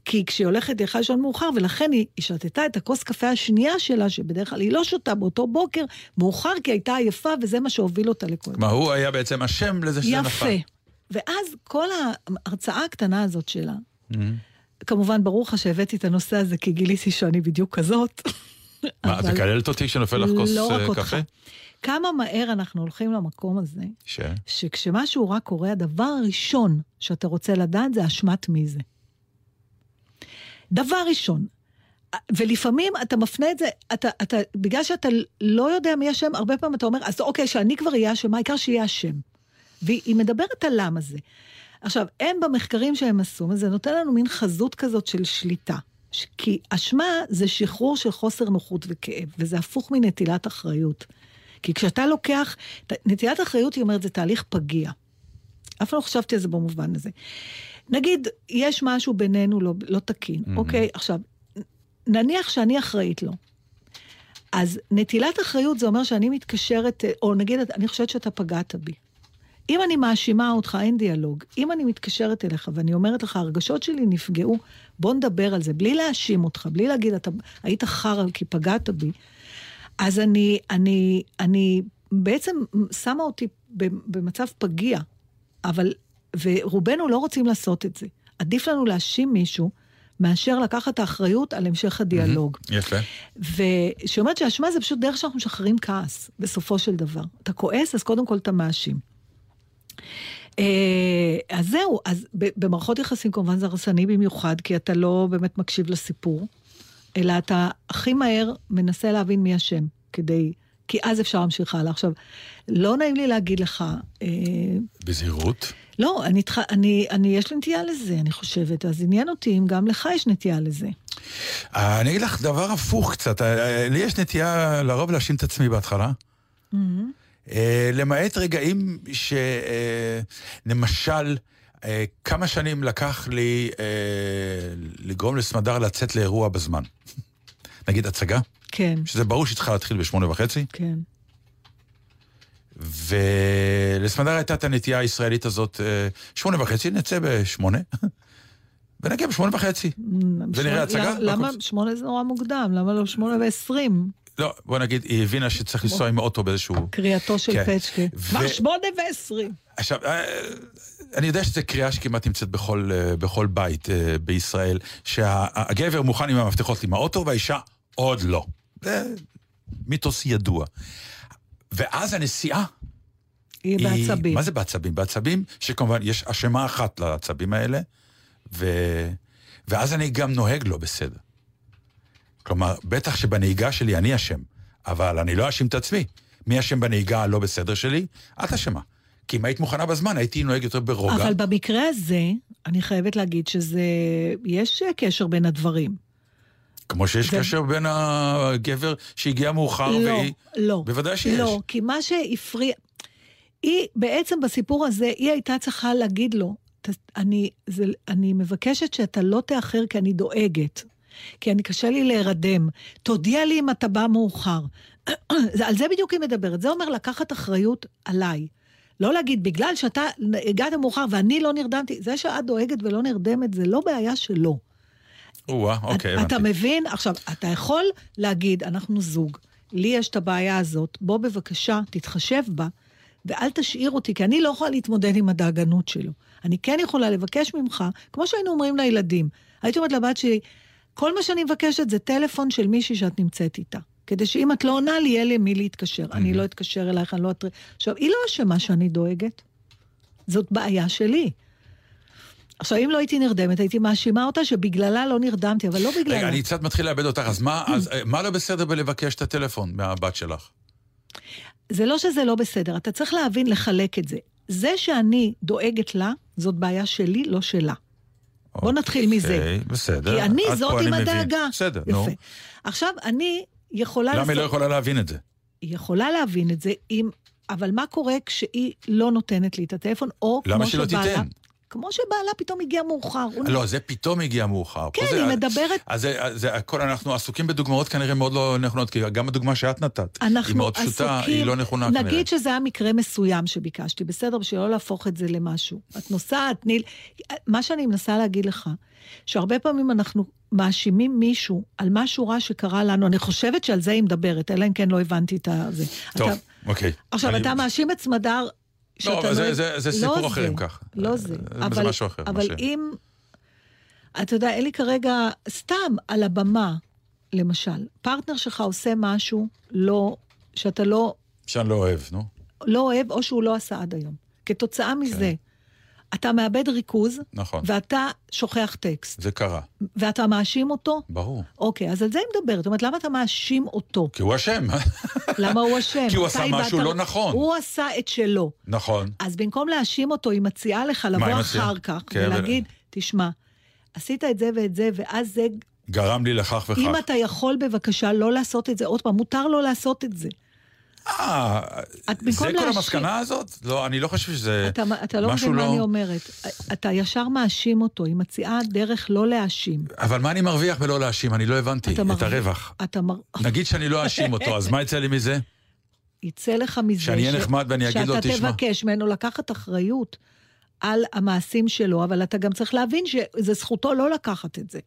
כי כשהיא הולכת היא יכולה לישון מאוחר, ולכן היא, היא שתתה את הכוס קפה השנייה שלה, שבדרך כלל היא לא שותה באותו בוקר, מאוחר כי הייתה עייפה, וזה מה שהוביל אותה לכל
מה, הוא היה בעצם אשם לזה שזה נפל.
יפה. ואז כל ההרצאה הקטנה הזאת שלה,
Mhm.
כמובן, ברור לך שהבאתי את הנושא הזה כי גיליתי שאני בדיוק כזאת.
מה, את מקללת אותי כשנופל לך כוס
לא
אה,
רק אותך.
קפה?
כמה מהר אנחנו הולכים למקום הזה,
ש...
שכשמשהו רע קורה, הדבר הראשון שאתה רוצה לדעת זה אשמת מי זה. דבר ראשון. ולפעמים אתה מפנה את זה, אתה, אתה, בגלל שאתה לא יודע מי אשם, הרבה פעמים אתה אומר, אז אוקיי, שאני כבר אהיה אשמה, העיקר שיהיה אשם. והיא מדברת על למה זה. עכשיו, הם במחקרים שהם עשו, זה נותן לנו מין חזות כזאת של שליטה. כי אשמה זה שחרור של חוסר נוחות וכאב, וזה הפוך מנטילת אחריות. כי כשאתה לוקח, נטילת אחריות, היא אומרת, זה תהליך פגיע. אף פעם לא חשבתי על זה במובן הזה. נגיד, יש משהו בינינו לא, לא תקין,
מהמם.
אוקיי? עכשיו, נניח שאני אחראית לו. אז נטילת אחריות זה אומר שאני מתקשרת, אה, או נגיד, אני חושבת שאתה פגעת בי. אם אני מאשימה אותך, אין דיאלוג. אם אני מתקשרת אליך ואני אומרת לך, הרגשות שלי נפגעו, בוא נדבר על זה, בלי להאשים אותך, בלי להגיד, אתה היית חרא כי פגעת בי, אז אני, אני, אני בעצם שמה אותי במצב פגיע, אבל, ורובנו לא רוצים לעשות את זה. עדיף לנו להאשים מישהו מאשר לקחת האחריות על המשך הדיאלוג.
יפה.
ושאומרת שאשמה זה פשוט דרך שאנחנו משחררים כעס, בסופו של דבר. אתה כועס, אז קודם כל אתה מאשים. אה, אז זהו, אז במערכות יחסים כמובן זה הרסני במיוחד, כי אתה לא באמת מקשיב לסיפור, אלא אתה הכי מהר מנסה להבין מי אשם, כדי... כי אז אפשר להמשיך הלאה. עכשיו, לא נעים לי להגיד לך, אה,
בזהירות.
לא, אני, אני, אני, יש לי נטייה לזה, אני חושבת, אז עניין אותי אם גם לך יש נטייה לזה.
אה, אני אגיד לך דבר הפוך קצת. לי יש נטייה לרוב להאשים את עצמי בהתחלה. אה, למעט רגעים שלמשל, כמה שנים לקח לי אה, לגרום לסמדר לצאת לאירוע בזמן. נגיד הצגה,
כן,
שזה ברור שהיא צריכה להתחיל בשמונה וחצי,
כן.
ולסמדר הייתה את הנטייה הישראלית הזאת, אה, שמונה וחצי, נצא בשמונה, ונגיע בשמונה וחצי. ונראה הצגה?
למה- שמונה זה נורא מוקדם? למה לא שמונה ועשרים?
לא, בוא נגיד, היא הבינה שצריך לנסוע עם האוטו באיזשהו...
קריאתו של
כן.
פצ'קה. כבר שמונה ועשרים.
עכשיו, אה, אני יודע שזו קריאה שכמעט נמצאת בכל, אה, בכל בית אה, בישראל, שהגבר מוכן עם המפתחות עם האוטו והאישה עוד לא. זה מיתוס ידוע. ואז הנסיעה
היא
היא...
בעצבים.
מה זה בעצבים? בעצבים שכמובן יש אשמה אחת לעצבים האלה, ו... ואז אני גם נוהג לא בסדר. כלומר, בטח שבנהיגה שלי אני אשם, אבל אני לא אאשים את עצמי. מי אשם בנהיגה הלא בסדר שלי? את אשמה. כי אם היית מוכנה בזמן, הייתי נוהג יותר ברוגע.
אבל במקרה הזה, אני חייבת להגיד שזה... יש קשר בין הדברים.
כמו שיש
ו-
קשר בין הגבר שהגיע מאוחר
לא,
והיא...
לא.
בוודאי שיש.
לא, כי מה שהפריע... היא, בעצם בסיפור הזה, היא הייתה צריכה להגיד לו, "ת- אני, זה, אני מבקשת שאתה לא תאחר כי אני דואגת. כי אני קשה לי להירדם. תודיע לי אם אתה בא מאוחר. על זה בדיוק היא מדברת. זה אומר לקחת אחריות עליי. לא להגיד, בגלל שאתה הגעת מאוחר ואני לא נרדמתי, זה שאת דואגת ולא נרדמת, זה לא בעיה שלו.
או-אה, אוקיי,
אתה
הבנתי.
מבין? עכשיו, אתה יכול להגיד, אנחנו זוג, לי יש את הבעיה הזאת, בוא בבקשה, תתחשב בה, ואל תשאיר אותי, כי אני לא יכולה להתמודד עם הדאגנות שלו. אני כן יכולה לבקש ממך, כמו שהיינו אומרים לילדים, הייתי אומרת לבת שלי, כל מה שאני מבקשת זה טלפון של מישהי שאת נמצאת איתה. כדי שאם את לא עונה לי, יהיה לי מי להתקשר. אני לא אתקשר אלייך, אני לא אתר... עכשיו, היא לא אשמה שאני דואגת. זאת בעיה שלי. עכשיו, אם לא הייתי נרדמת, הייתי מאשימה אותה שבגללה לא נרדמתי, אבל לא בגללה.
רגע, אני קצת מתחיל לאבד אותך, אז מה, אז, אה, מה לא בסדר בלבקש את הטלפון מהבת שלך?
זה לא שזה לא בסדר, אתה צריך להבין, לחלק את זה. זה שאני דואגת לה, זאת בעיה שלי, לא שלה. בוא נתחיל מזה.
אוקיי, בסדר.
כי אני זאת עם. הדאגה.
בסדר, נו.
יפה. עכשיו, אני יכולה...
למה היא לא יכולה להבין את זה?
היא יכולה להבין את זה, אם... אבל מה קורה כשהיא לא נותנת לי את הטלפון, או
למה
כמו
שלא
שבעלה...
תיתן?
כמו שבעלה פתאום הגיע מאוחר.
לא, זה פתאום הגיע מאוחר.
כן, היא מדברת...
אז זה, הכל, אנחנו עסוקים בדוגמאות כנראה מאוד לא נכונות, כי גם הדוגמה שאת נתת, היא מאוד פשוטה, היא לא נכונה כנראה.
נגיד שזה היה מקרה מסוים שביקשתי, בסדר? בשביל לא להפוך את זה למשהו. את נוסעת, תני... מה שאני מנסה להגיד לך, שהרבה פעמים אנחנו מאשימים מישהו על משהו רע שקרה לנו, אני חושבת שעל זה היא מדברת, אלא אם כן לא הבנתי את זה.
טוב,
אתה,
אוקיי.
עכשיו,
אני-
אתה מאשים את סמדר...
לא, אבל זה- זה- זה סיפור
לא
אחר אם כך.
לא זה.
זה
אבל,
משהו אחר,
אבל
ש-
אם... אתה יודע, אין לי כרגע, סתם על הבמה, למשל, פרטנר שלך עושה משהו לא, שאתה לא,
שאני לא אוהב, נו.
לא אוהב, או שהוא לא עשה עד היום. כתוצאה מזה, אתה מאבד ריכוז,
נכון.
ואתה שוכח טקסט,
זה קרה,
ואתה מאשים אותו,
ברור.
אוקיי, אז על זה היא מדברת. זאת אומרת, למה אתה מאשים אותו?
כי הוא אשם,
למה הוא אשם?
כי הוא עשה משהו לא נכון.
הוא עשה את שלו.
נכון.
אז במקום להאשים אותו, היא מציעה לך לבוא? אחר כך
כן,
ולהגיד, תשמע, עשית את זה ואת זה, ואז זה,
גרם לי לכך וכך.
אם אתה יכול בבקשה לא לעשות את זה עוד פעם, מותר לו לעשות את זה.
אה, זה כל
להאשים-
המסקנה הזאת? לא, אני לא חושב שזה
אתה, אתה לא
משהו
מבין מה
לא...
אני אומרת. אתה ישר מאשים אותו, היא מציעה דרך לא להאשים.
אבל מה אני מרוויח בלא להאשים? אני לא הבנתי
אתה
את
מרוויח-
הרווח.
אתה מר...
נגיד שאני לא אאשים אותו, אז מה יצא לי מזה?
יצא לך מזה
שאני אהיה נחמד ואני אגיד לו,
שאתה
"תשמע."
תבקש ממנו לקחת אחריות על המעשים שלו, אבל אתה גם צריך להבין שזה זכותו לא לקחת את זה.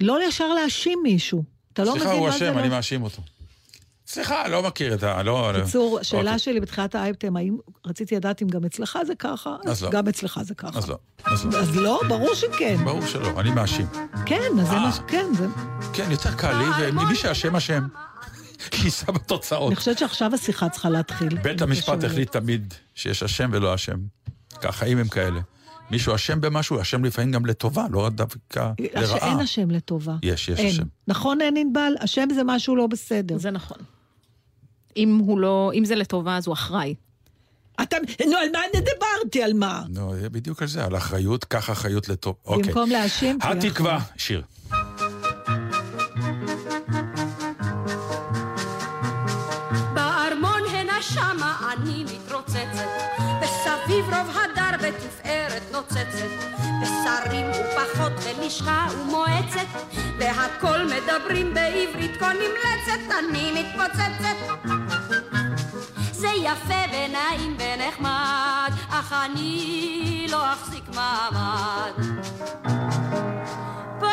לא ישר להאשים מישהו. אתה לא
סליחה,
מבין
הוא
מה זה
אשם,
לא...
אני מאשים אותו. סליחה, לא מכיר את ה... לא...
בקיצור, השאלה
אוקיי.
שלי בתחילת האייפטם, האם רציתי לדעת אם גם אצלך זה ככה?
אז לא.
גם אצלך זה ככה.
אז לא, אז לא.
אז לא, ברור שכן.
ברור שלא, אני מאשים.
כן, אז זה
אה.
מה ש... כן, זה...
כן, יותר קל לי, ומי שאשם אשם. שיישא בתוצאות.
אני חושבת שעכשיו השיחה צריכה להתחיל.
בית המשפט החליט תמיד שיש אשם ולא אשם. כי החיים הם כאלה. מישהו אשם במשהו, אשם לפעמים גם לטובה, לא רק דווקא לרעה.
שאין השם לטובה.
יש, יש
אין.
השם.
נכון, אין ענבל? השם זה משהו לא בסדר.
זה נכון. אם הוא לא, אם זה לטובה, אז הוא אחראי.
אתה, נו, על מה אני דיברתי? על מה?
נו, זה בדיוק על זה, על אחריות, קח אחריות לטוב. אוקיי.
במקום להאשים, תהיה
התקווה. שיר.
שמה אני מתרוצצת, וסביב רוב הדר בתפארת נוצצת, ושרים ופחות ולשכה ומועצת, והכל מדברים בעברית כה נמלצת, אני מתפוצצת. זה יפה ונעים ונחמד, אך אני לא אחזיק מעמד. פה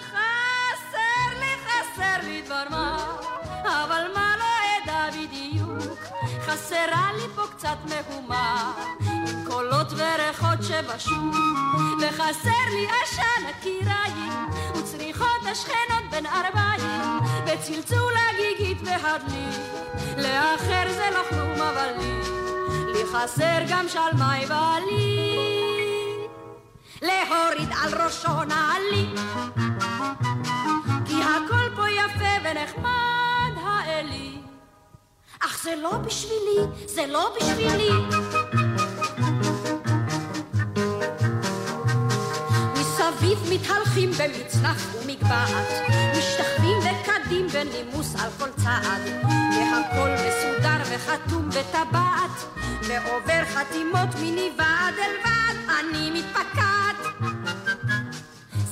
חסר לי, חסר לי דבר מה, אבל מה לא אדע בדיוק, חסרה לי פה קצת קולות וריחות שבשוק, וחסר לי עשן הקיריים, וצריחות השכנות בין ארבעים, וצלצול הגיגית והדלי, לאחר זה לא כלום אבל לי, לי חסר גם שלמי בעלי. להוריד על ראשו נעלי. כי הכל פה יפה ונחמד האלי. אך זה לא בשבילי, זה לא בשבילי מתהלכים במצנח ומגבעת משתחווים וקדים בנימוס על כל צעד. והכל מסודר וחתום בטבעת ועובר חתימות מנבעד אל ועד אני מתפקעת.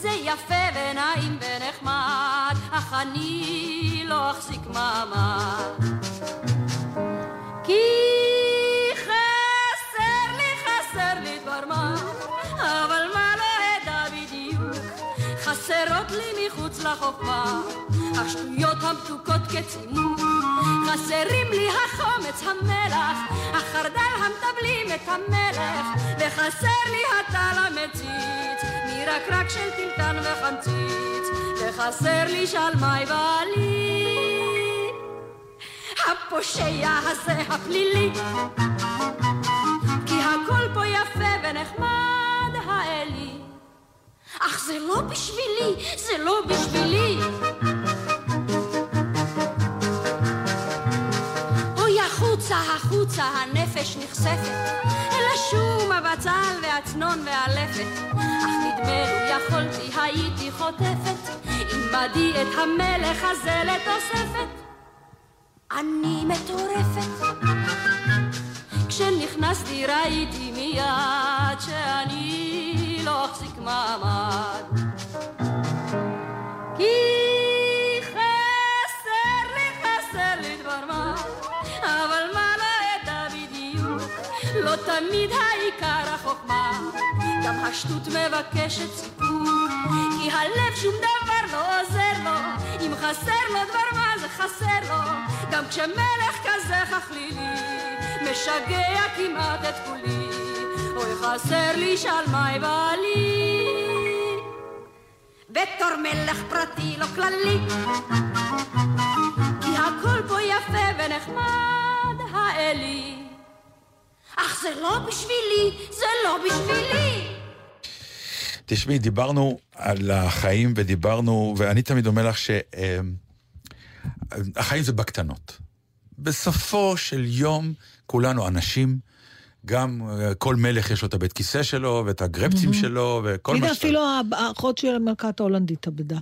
זה יפה ונעים ונחמד אך אני לא אחזיק מעמד. כי חסרות לי מחוץ לחוכמה, השטויות המתוקות כצימוק, חסרים לי החומץ המלח, החרדל המטבלים את המלך, וחסר לי הטל המציץ, מרקרק של טלטן וחמציץ, וחסר לי שלמי בעלי. הפושע הזה הפלילי כי הכל פה יפה ונחמד האלי אך זה לא בשבילי, זה לא בשבילי. אוי החוצה, החוצה, הנפש נחשפת. אל השום, הבצל והצנון והלפת. אך נדמה לו יכולתי, הייתי חוטפת. עמדי את המלך הזה לתוספת. אני מטורפת. כשנכנסתי ראיתי מיד שאני אחזיק מעמד. כי חסר לי, חסר לי דבר מה, אבל מה לא אדע בדיוק, לא תמיד העיקר החוכמה, גם השטות מבקשת סיפור, כי הלב שום דבר לא עוזר לו, אם חסר לו דבר מה זה חסר לו, גם כשמלך כזה חכלילי, משגע כמעט את כולי, אוי חסר לי שלמי בעלי. בתור מלך פרטי לא כללי. כי הכל פה יפה ונחמד, האלי. אך זה לא בשבילי, זה לא בשבילי.
תשמעי, דיברנו על החיים ודיברנו, ואני תמיד אומר לך שהחיים זה בקטנות. בסופו של יום כולנו אנשים, גם אה, כל מלך יש לו את הבית כיסא שלו, ואת הגרפצים שלו, וכל מה שאתה...
אפילו האחות של המלכת ההולנדית התאבדה.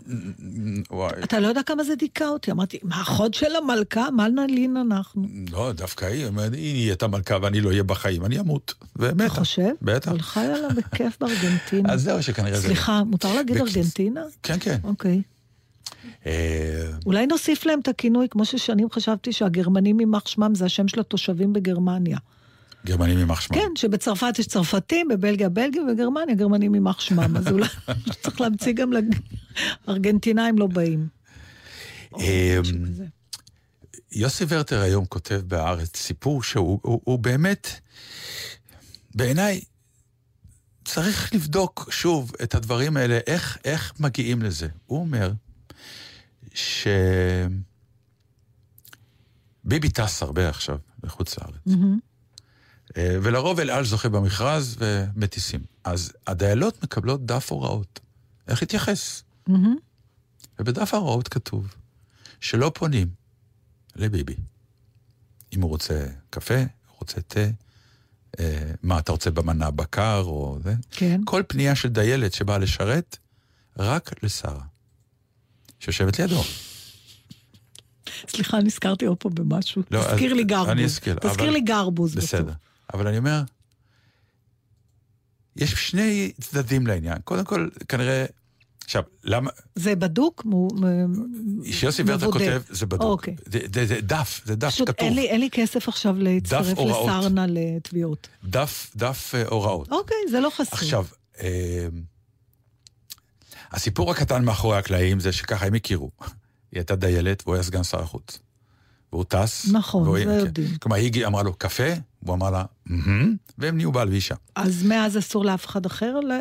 וואי.
אתה לא יודע כמה זה דיכא אותי. אמרתי, מה, אחות של המלכה? מה נלין אנחנו?
לא, דווקא היא, היא נהייתה מלכה ואני לא אהיה בחיים, אני אמות. ומתה.
אתה חושב?
בטח.
אבל חיה לה בכיף בארגנטינה.
אז זהו, שכנראה זה...
סליחה, מותר להגיד ארגנטינה?
כן, כן.
אוקיי.
אה,
אולי נוסיף להם את הכינוי, כמו ששנים חשבתי שהגרמנים יימח שמם זה השם של התושבים בגרמניה.
גרמנים יימח שמם.
כן, שבצרפת יש צרפתים, בבלגיה בלגים, ובגרמניה גרמנים יימח שמם. אז אולי צריך להמציא גם לארגנטינאים לא באים.
אה. יוסי ורטר היום כותב בהארץ סיפור שהוא הוא, הוא באמת, בעיניי, צריך לבדוק שוב את הדברים האלה, איך, איך מגיעים לזה. הוא אומר שביבי טס הרבה עכשיו לחוץ לארץ,
מהמם.
אה, ולרוב אל על זוכה במכרז ומטיסים. אז הדיילות מקבלות דף הוראות, איך להתייחס.
מהמם.
ובדף ההוראות כתוב שלא פונים לביבי. אם הוא רוצה קפה, הוא רוצה תה, אה, מה אתה רוצה במנה בקר או זה.
כן.
כל פנייה של דיילת שבאה לשרת, רק לשרה, שיושבת לידו.
סליחה, נזכרתי עוד פעם במשהו.
לא,
תזכיר
אז-
לי גרבוז.
אני אזכיר,
תזכיר
אבל-
לי גרבוז.
בסדר.
בסוף.
אבל אני אומר, יש שני צדדים לעניין. קודם כל, כנראה... עכשיו, למה...
זה בדוק?
שיוסי
מבודד.
כותב, זה בדוק.
אוקיי.
זה, זה, זה דף, זה דף
פשוט
כתוב.
אין לי, אין לי כסף עכשיו להצטרף. לסרנה לתביעות.
דף, דף אה, הוראות.
אוקיי, זה לא חסר.
עכשיו, אה, הסיפור הקטן מאחורי הקלעים זה שככה הם הכירו. היא הייתה דיילת והוא היה סגן שר החוץ. והוא טס.
נכון,
והוא-
זה
כן.
יודעים.
כלומר, היא אמרה לו, קפה? הוא אמר לה, מהמם, והם נהיו בעל ואישה.
אז מאז אסור לאף אחד אחר? ל-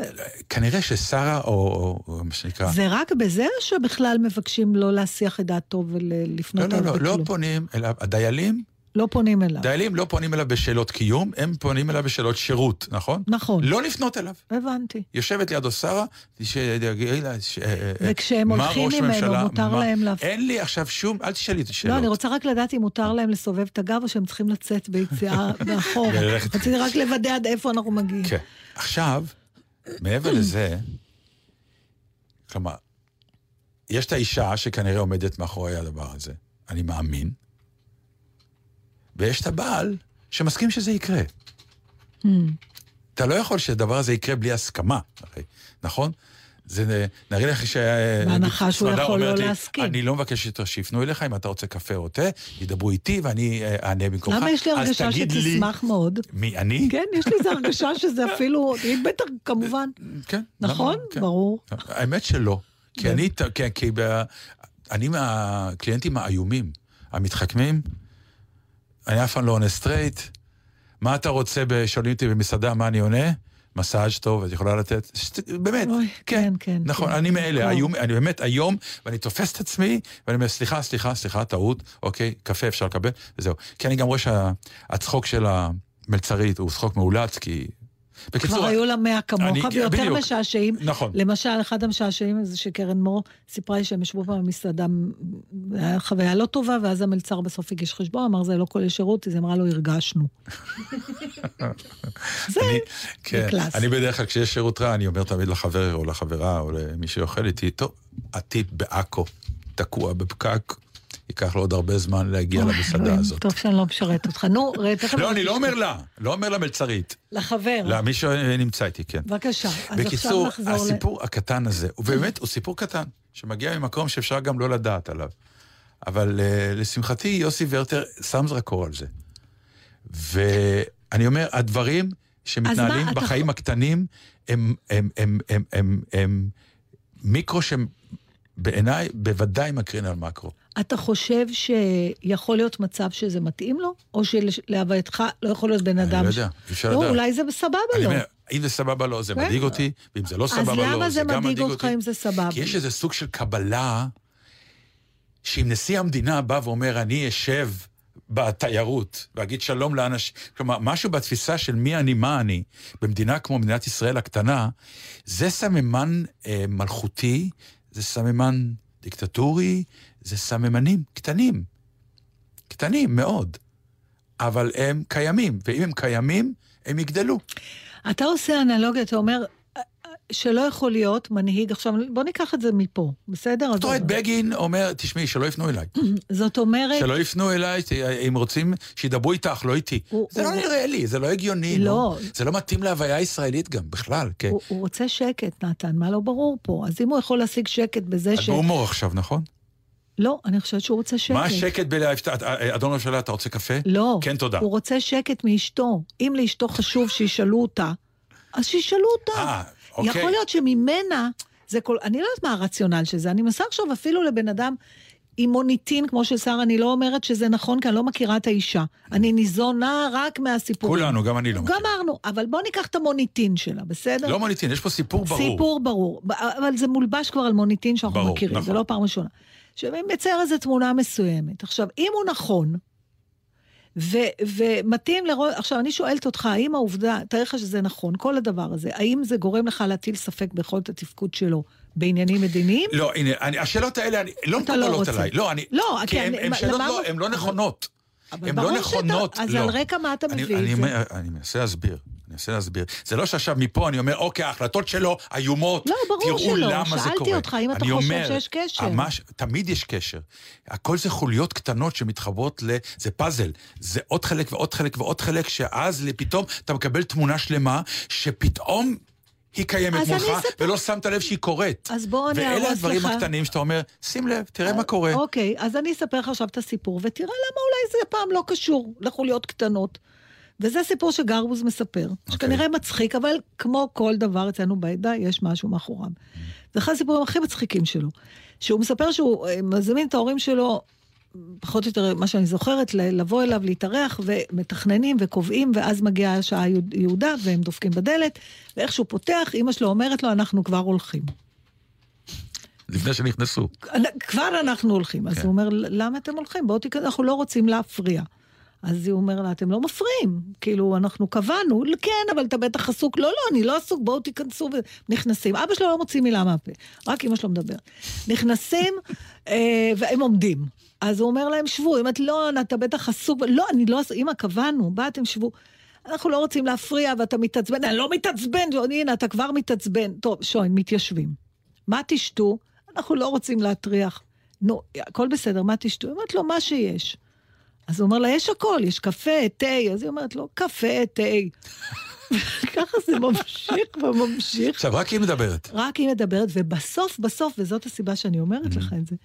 כנראה ששרה, או, או, או מה שנקרא...
זה רק בזה שבכלל מבקשים לא להסיח את דעתו ולפנות
לא, לא, לא, לא? פונים אליו, הדיילים,
לא פונים אליו.
דיילים לא פונים אליו בשאלות קיום, הם פונים אליו בשאלות שירות, נכון?
נכון,
לא לפנות אליו.
הבנתי.
יושבת לידו שרה, שיגידי לה, ש- אה, אה,
וכשהם הולכים ממנו, מותר
מה-
להם להפ-
אין לי עכשיו שום, אל תשאלי אותי שאלות.
לא, אני רוצה רק לדעת אם מותר להם לסובב את הגב או שהם צריכים לצאת ביציאה מאחור. רציתי רק לוודא עד איפה אנחנו מגיעים.
כן. עכשיו, מעבר לזה, כלומר, יש את האישה שכנראה עומדת מאחורי הדבר הזה, אני מאמין, ויש את הבעל שמסכים שזה יקרה.
Hmm.
אתה לא יכול שהדבר הזה יקרה בלי הסכמה, הרי, נכון? זה נראה לך ש...
בהנחה שהוא יכול לא
לי,
להסכים.
אני לא מבקש יותר שיפנו אליך, אם אתה רוצה קפה או תה, ידברו איתי ואני אה, אענה במקומך.
למה יש לי הרגשה
תגיד לי-
שתשמח מאוד?
מי, אני?
כן, יש לי איזו הרגשה שזה אפילו, היא בטח, כמובן.
כן.
נכון?
כן.
ברור.
האמת שלא. כי אני, כי, כי ב, אני מהקליינטים האיומים, המתחכמים, אני אף פעם לא עונה straight. מה אתה רוצה, שואלים אותי במסעדה, מה אני עונה? מסאז' טוב, את יכולה לתת? שת- באמת,
אוי,
כן,
כן, כן,
נכון,
כן.
אני מאלה,
נכון.
איום, אני באמת היום, ואני תופס את עצמי, ואני אומר, סליחה, סליחה, סליחה, טעות, אוקיי, קפה אפשר לקבל, וזהו. כי אני גם רואה שהצחוק של המלצרית הוא צחוק מאולץ, כי... בקיצור,
כבר היו לה מאה כמוך, ויותר. משעשעים.
נכון.
למשל, אחד המשעשעים זה שקרן מור סיפרה לי שהם ישבו פעם במסעדה, היה חוויה לא טובה, ואז המלצר בסוף הגיש חשבון, אמר, זה לא כולל שירות, אז אמרה לו, הרגשנו. זה,
אני, כן,
קלאס.
אני בדרך כלל, כשיש שירות רע, אני אומר תמיד לחבר או לחברה או למי שאוכל איתי, טוב, הטיפ בעכו, תקוע בפקק, ייקח לו עוד הרבה זמן להגיע למסעדה הזאת.
טוב שאני לא משרת אותך. נו, תכף...
לא, אני לא אומר לה, לא אומר למלצרית.
לחבר.
למי שנמצא איתי, כן.
בבקשה.
בקיצור. הסיפור הקטן הזה, הוא באמת, הוא סיפור קטן, שמגיע ממקום שאפשר גם לא לדעת עליו. אבל uh, לשמחתי, יוסי ורטר שם זרקור על זה. ואני אומר, הדברים שמתנהלים בחיים הקטנים, הם, הם, הם, הם, הם, הם מיקרו שהם בעיניי בוודאי מקרין על מקרו.
אתה חושב שיכול להיות מצב שזה מתאים לו? או שלהווייתך לא יכול להיות בן
אני
אדם...
לא
ש-
יודע, אי אפשר
לא,
לדעת.
אולי זה סבבה
אני
לו.
אומר, אם זה סבבה לא, זה
כן.
מדאיג אותי, ואם זה לא
אז
סבבה לא,
למה
זה
זה
גם
מדאיג
מדאיג
אותך
אותי.
אם זה סבבה?
כי יש איזה סוג של קבלה, שאם נשיא המדינה בא ואומר, אני אשב בתיירות, ואגיד שלום לאנשים, כלומר, משהו בתפיסה של מי אני, מה אני, במדינה כמו מדינת ישראל הקטנה, זה סממן אה, מלכותי, זה סממן דיקטטורי, זה סממנים קטנים. קטנים מאוד. אבל הם קיימים, ואם הם קיימים, הם יגדלו.
אתה עושה אנלוגיה, אתה אומר שלא יכול להיות מנהיג, עכשיו בוא ניקח את זה מפה, בסדר? אז-
אתה רואה את בגין אומר, תשמעי, שלא יפנו אליי.
זאת אומרת,
שלא יפנו אליי, אם רוצים, שידברו איתך, לא איתי.
הוא-
זה לא
הוא-
נראה לי, זה לא הגיוני.
לא.
נו. זה לא מתאים להוויה הישראלית גם, בכלל. כן.
הוא, הוא רוצה שקט, נתן, מה לא ברור פה? אז אם הוא יכול להשיג שקט בזה
את
ש...
בהומור עכשיו, נכון?
לא, אני חושבת שהוא רוצה שקט.
מה השקט בלהפתע... אדון הממשלה, אתה רוצה קפה?
לא.
כן, תודה.
הוא רוצה שקט מאשתו. אם לאשתו חשוב שישאלו אותה, אז שישאלו אותה.
אה, אוקיי.
יכול להיות שממנה, זה כל... אני לא יודעת מה הרציונל של זה. אני מנסה עכשיו אפילו לבן אדם עם מוניטין, כמו של שר, אני לא אומרת שזה נכון, כי אני לא מכירה את האישה. אני ניזונה רק מהסיפורים.
כולנו, גם אני לא מכיר.
גמרנו, אבל בוא ניקח את המוניטין שלה, בסדר?
לא מוניטין, יש פה סיפור ברור.
סיפור ברור, אבל זה מולבש כבר על מוניטין שאנחנו
ברור,
מכירים,
נכון.
זה לא פעם ראשונה. שמצייר איזו תמונה מסוימת. עכשיו, אם הוא נכון, ו- ומתאים לראות, עכשיו, אני שואלת אותך, האם העובדה, תאר לך שזה נכון, כל הדבר הזה, האם זה גורם לך להטיל ספק ביכולת התפקוד שלו בעניינים מדיניים?
לא, הנה, אני, השאלות האלה אני, לא
לא
מקובלות
רוצה.
עליי. לא, אני...
לא,
כי הן
אני- מה-
שאלות
למה-
לא, הן לא נכונות. הן לא
שאתה-
נכונות.
אז
לא.
על רקע מה אתה
אני-
מביא
אני
את זה?
אומר- אני מנסה להסביר. אני מנסה להסביר. זה לא שעכשיו מפה אני אומר, אוקיי, ההחלטות שלו איומות.
לא, ברור
תראו
שלא.
למה זה
שאלתי
קורה.
אותך אם אתה חושב
אומר,
שיש קשר.
ממש, תמיד יש קשר. הכל זה חוליות קטנות שמתחברות ל... זה פאזל. זה עוד חלק ועוד חלק ועוד חלק, שאז פתאום אתה מקבל תמונה שלמה, שפתאום... היא קיימת מולך,
אספר-
ולא שמת לב שהיא קורית.
אז בוא אני
ואלה
אהרוס
הדברים
לך.
הקטנים שאתה אומר, שים לב, תראה מה קורה.
אוקיי, אז אני אספר לך עכשיו את הסיפור, ותראה למה אולי זה הפעם לא קשור לחוליות קטנות. וזה סיפור שגרבוז מספר,
אוקיי.
שכנראה מצחיק, אבל כמו כל דבר אצלנו בעדה, יש משהו מאחוריו. זה אחד הסיפורים הכי מצחיקים שלו. שהוא מספר שהוא אה, מזמין את ההורים שלו, פחות או יותר מה שאני זוכרת, לבוא אליו, להתארח, ומתכננים וקובעים, ואז מגיעה השעה יהוד- יהודה, והם דופקים בדלת, ואיך שהוא פותח, אימא שלו אומרת לו, אנחנו כבר הולכים.
לפני שנכנסו.
כבר אנחנו הולכים. אז
כן.
הוא אומר, למה אתם הולכים? בואו תיכנס, אנחנו לא רוצים להפריע. אז הוא אומר לה, אתם לא מפריעים. כאילו, אנחנו קבענו, כן, אבל אתה בטח עסוק. לא, לא, אני לא עסוק, בואו תיכנסו ונכנסים. אבא שלו לא מוציא מילה מהפה, רק אמא שלו מדברת. נכנסים, אה, והם עומדים. אז הוא אומר להם, שבו, אם את לא, אתה בטח עסוק. לא, אני לא עסוק, אמא, קבענו, באתם, שבו. אנחנו לא רוצים להפריע, ואתה מתעצבן. אני לא מתעצבן, הנה, אתה כבר מתעצבן. טוב, שוין, מתיישבים. מה תשתו? אנחנו לא רוצים להטריח. נו, הכל בסדר, מה תשתו? היא אומרת לו, מה שיש. אז הוא אומר לה, יש הכל, יש קפה, תה. אז היא אומרת לו, קפה, תה. ככה זה ממשיך וממשיך.
עכשיו, רק היא מדברת.
רק היא מדברת, ובסוף, בסוף, וזאת הסיבה שאני אומרת לך את זה,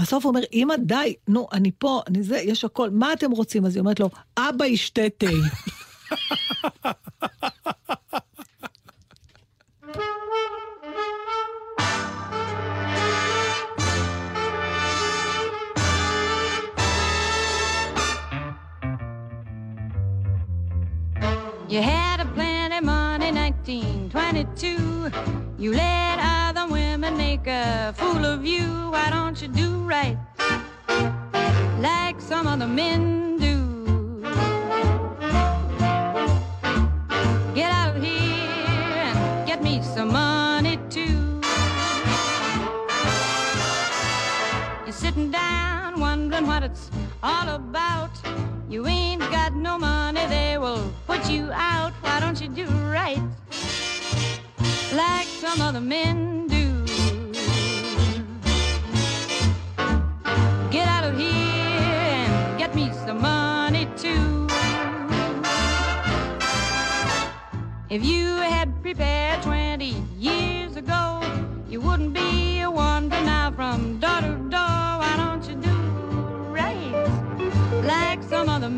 בסוף הוא אומר, אמא, די, נו, אני פה, אני זה, יש הכל, מה אתם רוצים? אז היא אומרת לו, אבא ישתה תה.
You had a plenty money, 1922. You let other women make a fool of you. Why don't you do right like some other men do? Get out of here and get me some money too. You're sitting down wondering what it's all about. You ain't got no money, they will put you out. Why don't you do right like some other men do? Get out of here and get me some money too. If you had prepared 20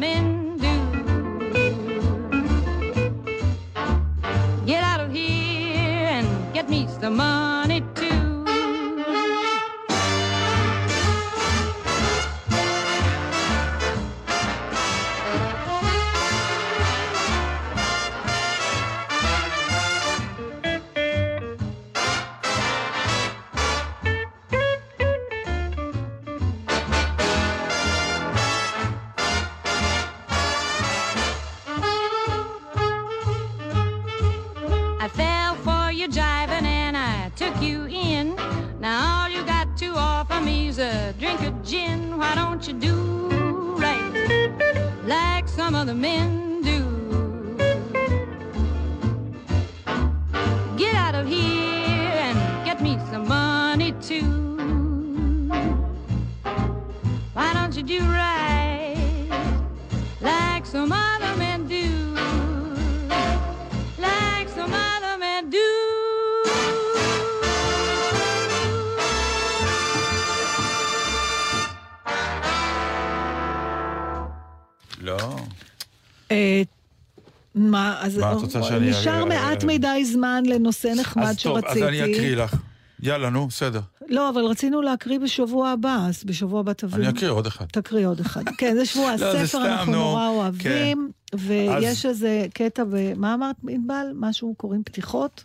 men do? Get out of here and get me some money
מה,
את רוצה שאני-
נשאר מעט מדי זמן לנושא נחמד
אז טוב,
שרציתי.
אז אני אקריא לך. יאללה, נו, בסדר.
לא, אבל רצינו להקריא בשבוע הבא, אז בשבוע הבא תביא.
אני אקריא עוד אחד.
תקריא עוד אחד. כן, זה שבוע
לא,
הספר, אנחנו
נו.
נורא אוהבים, ויש איזה קטע, מה אמרת, ענבל? משהו קוראים פתיחות?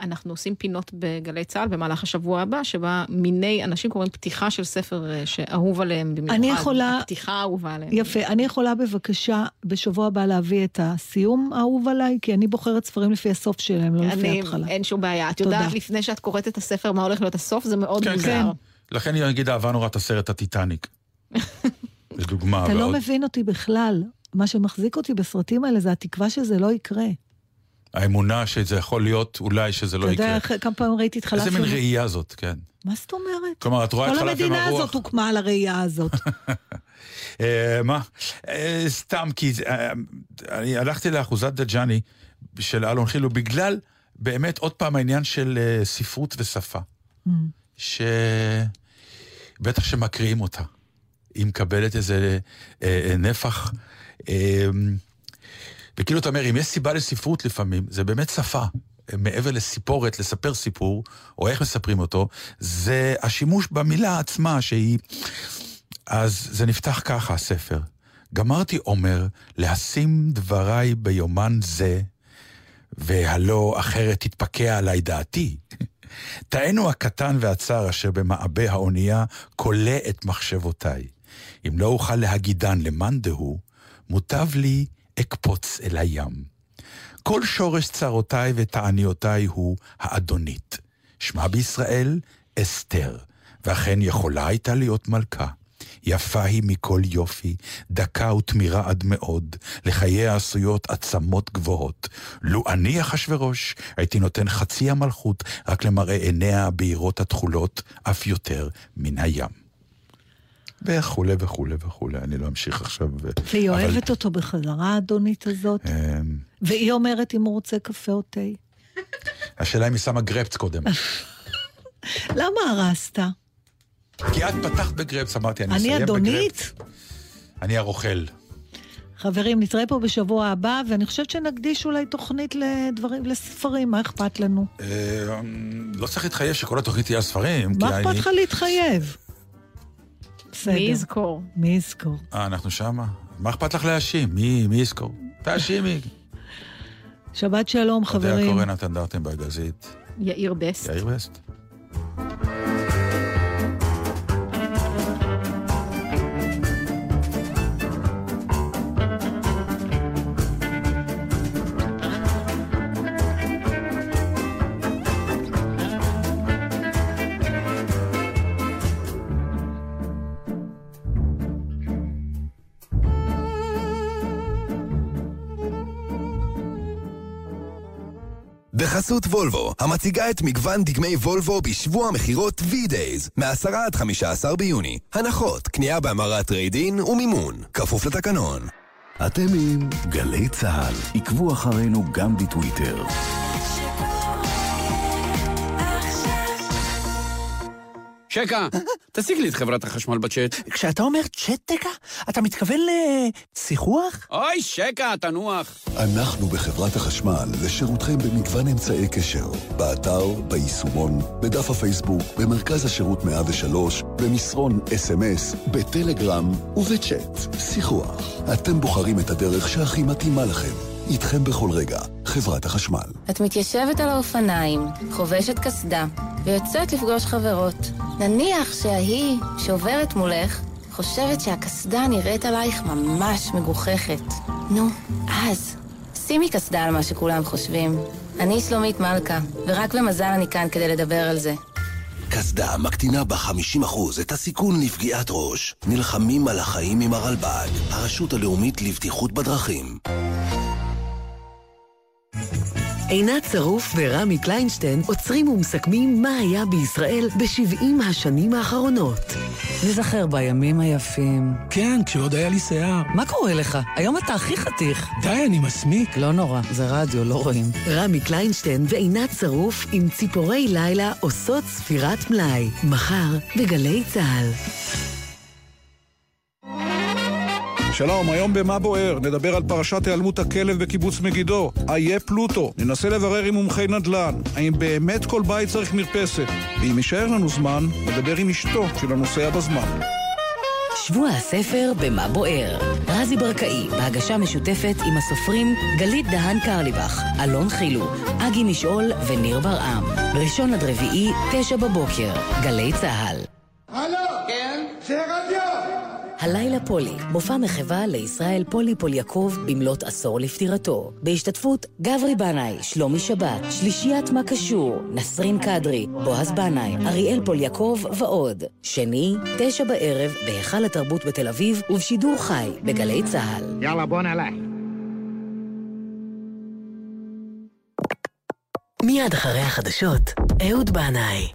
אנחנו עושים פינות בגלי צה"ל במהלך השבוע הבא, שבה מיני אנשים קוראים פתיחה של ספר אה, שאהוב עליהם במיוחד.
אני יכולה-
הפתיחה האהובה עליהם.
יפה. אני יכולה בבקשה בשבוע הבא להביא את הסיום האהוב עליי, כי אני בוחרת ספרים לפי הסוף שלהם, לא לפי
אני,
ההתחלה.
אין שום בעיה. את
תודה.
יודעת לפני שאת קוראת את הספר מה הולך להיות הסוף, זה מאוד
כן,
מוזר.
כן. לכן אני אגיד אהבה נורא את הסרט הטיטניק. לדוגמה.
אתה לא
ועוד-
מבין אותי בכלל. מה שמחזיק אותי בסרטים האלה זה התקווה שזה לא יקרה.
האמונה שזה יכול להיות, אולי שזה לא
אתה
יקרה.
יודע איך- כמה פעמים ראיתי את חלב
איזה מין. ראייה זאת, כן.
מה זאת אומרת?
כלומר, את רואה את
כל
חלב
המדינה
עם הרוח.
הזאת הוקמה על הראייה הזאת.
אה, מה? אה, סתם, כי אה, אני הלכתי לאחוזת דג'אני של אלון חילו בגלל באמת עוד פעם העניין של ספרות ושפה. שבטח שמקריאים אותה. היא מקבלת איזה נפח. וכאילו אתה אומר, אם יש סיבה לספרות לפעמים, זה באמת שפה. מעבר לסיפורת, לספר סיפור, או איך מספרים אותו, זה השימוש במילה עצמה שהיא... אז זה נפתח ככה, הספר. גמרתי אומר, להשים דבריי ביומן זה, והלא אחרת תתפקע עליי דעתי. תאנו הקטן והצר אשר במעבה האונייה כולא את מחשבותיי. אם לא אוכל להגידן למאן דהוא, מוטב לי אקפוץ אל הים. כל שורש צרותיי ותעניותיי הוא האדונית. שמה בישראל אסתר, ואכן יכולה הייתה להיות מלכה. יפה היא מכל יופי, דקה ותמירה עד מאוד, לחייה עשויות עצמות גבוהות. לו אני אחשורוש, הייתי נותן חצי המלכות רק למראה עיניה הבהירות התכולות, אף יותר מן הים. וכולי וכולי וכולי, אני לא אמשיך עכשיו.
והיא
אבל,
אוהבת אותו בחזרה, האדונית הזאת.
אמ,
והיא אומרת אם הוא רוצה קפה או תה.
השאלה אם היא שמה גרפס קודם.
למה הרסת?
כי את פתחת בגרפס, אמרתי, אני אסיים
אני
בגרפס.
אדונית?
אני הרוכל.
חברים, נתראה פה בשבוע הבא, ואני חושבת שנקדיש אולי תוכנית לדברים, לספרים, מה אכפת לנו?
אה, לא צריך להתחייב שכל התוכנית תהיה על ספרים,
מה אכפת
אני...
לך להתחייב? בסדר.
מי יזכור?
מי יזכור?
אה, אנחנו שמה? מה אכפת לך להאשים? מי מי יזכור? תאשימי.
שבת שלום,
אודיה
חברים.
קורן, נתן דרטנברג, גזית.
יאיר בסט.
יאיר בסט.
בחסות וולבו, המציגה את מגוון דגמי וולבו בשבוע מכירות V-Days, מ-10 עד 15 ביוני. הנחות, קנייה בהמרת trade-in ומימון, כפוף לתקנון.
אתם עם גלי צה"ל. עקבו אחרינו גם בטוויטר.
שקה, תשיג לי את חברת החשמל בצ'אט.
כשאתה אומר צ'טקה, אתה מתכוון לשיחוח?
אוי, שקה, תנוח.
אנחנו בחברת החשמל לשירותכם במגוון אמצעי קשר. באתר, ביישומון, בדף הפייסבוק, במרכז השירות 103, במסרון אס.אם.אס, בטלגרם ובצ'אט. שיחוח. אתם בוחרים את הדרך שהכי מתאימה לכם. איתכם בכל רגע, חברת החשמל.
את מתיישבת על האופניים, חובשת קסדה, ויוצאת לפגוש חברות. נניח שההיא שעוברת מולך חושבת שהקסדה נראית עלייך ממש מגוחכת. נו, אז, שימי קסדה על מה שכולם חושבים. אני שלומית מלכה, ורק במזל אני כאן כדי לדבר על זה.
קסדה מקטינה ב-50% את הסיכון לפגיעת ראש. נלחמים על החיים עם הרלב"ד, הרשות הלאומית לבטיחות בדרכים.
עינת שרוף ורמי קליינשטיין עוצרים ומסכמים מה היה בישראל ב-70 השנים האחרונות.
נזכר בימים היפים.
כן, כשעוד היה לי שיער.
מה קורה לך? היום אתה הכי חתיך.
די, אני מסמיק.
לא נורא, זה רדיו, לא רואים.
רמי קליינשטיין ועינת שרוף עם ציפורי לילה עושות ספירת מלאי. מחר בגלי צה"ל.
שלום, היום במה בוער? נדבר על פרשת היעלמות הכלב בקיבוץ מגידו. איה פלוטו. ננסה לברר עם מומחי נדל"ן. האם באמת כל בית צריך מרפסת? ואם יישאר לנו זמן, נדבר עם אשתו של הנוסע בזמן.
שבוע הספר במה בוער. רזי ברקאי, בהגשה משותפת עם הסופרים גלית דהן קרליבך, אלון חילו, אגי משעול וניר ברעם. ראשון עד רביעי, תשע בבוקר, גלי צה"ל.
הלו! כן? זה רדיו!
הלילה פולי, מופע מחווה לישראל פולי פוליאקוב במלאת עשור לפטירתו. בהשתתפות גברי בנאי, שלומי שבת, שלישיית מה קשור, נסרין קדרי, בועז בנאי, אריאל פוליאקוב ועוד. שני, תשע בערב, בהיכל התרבות בתל אביב, ובשידור חי בגלי צה"ל.
יאללה, בוא נלך.
מיד אחרי החדשות, אהוד בנאי.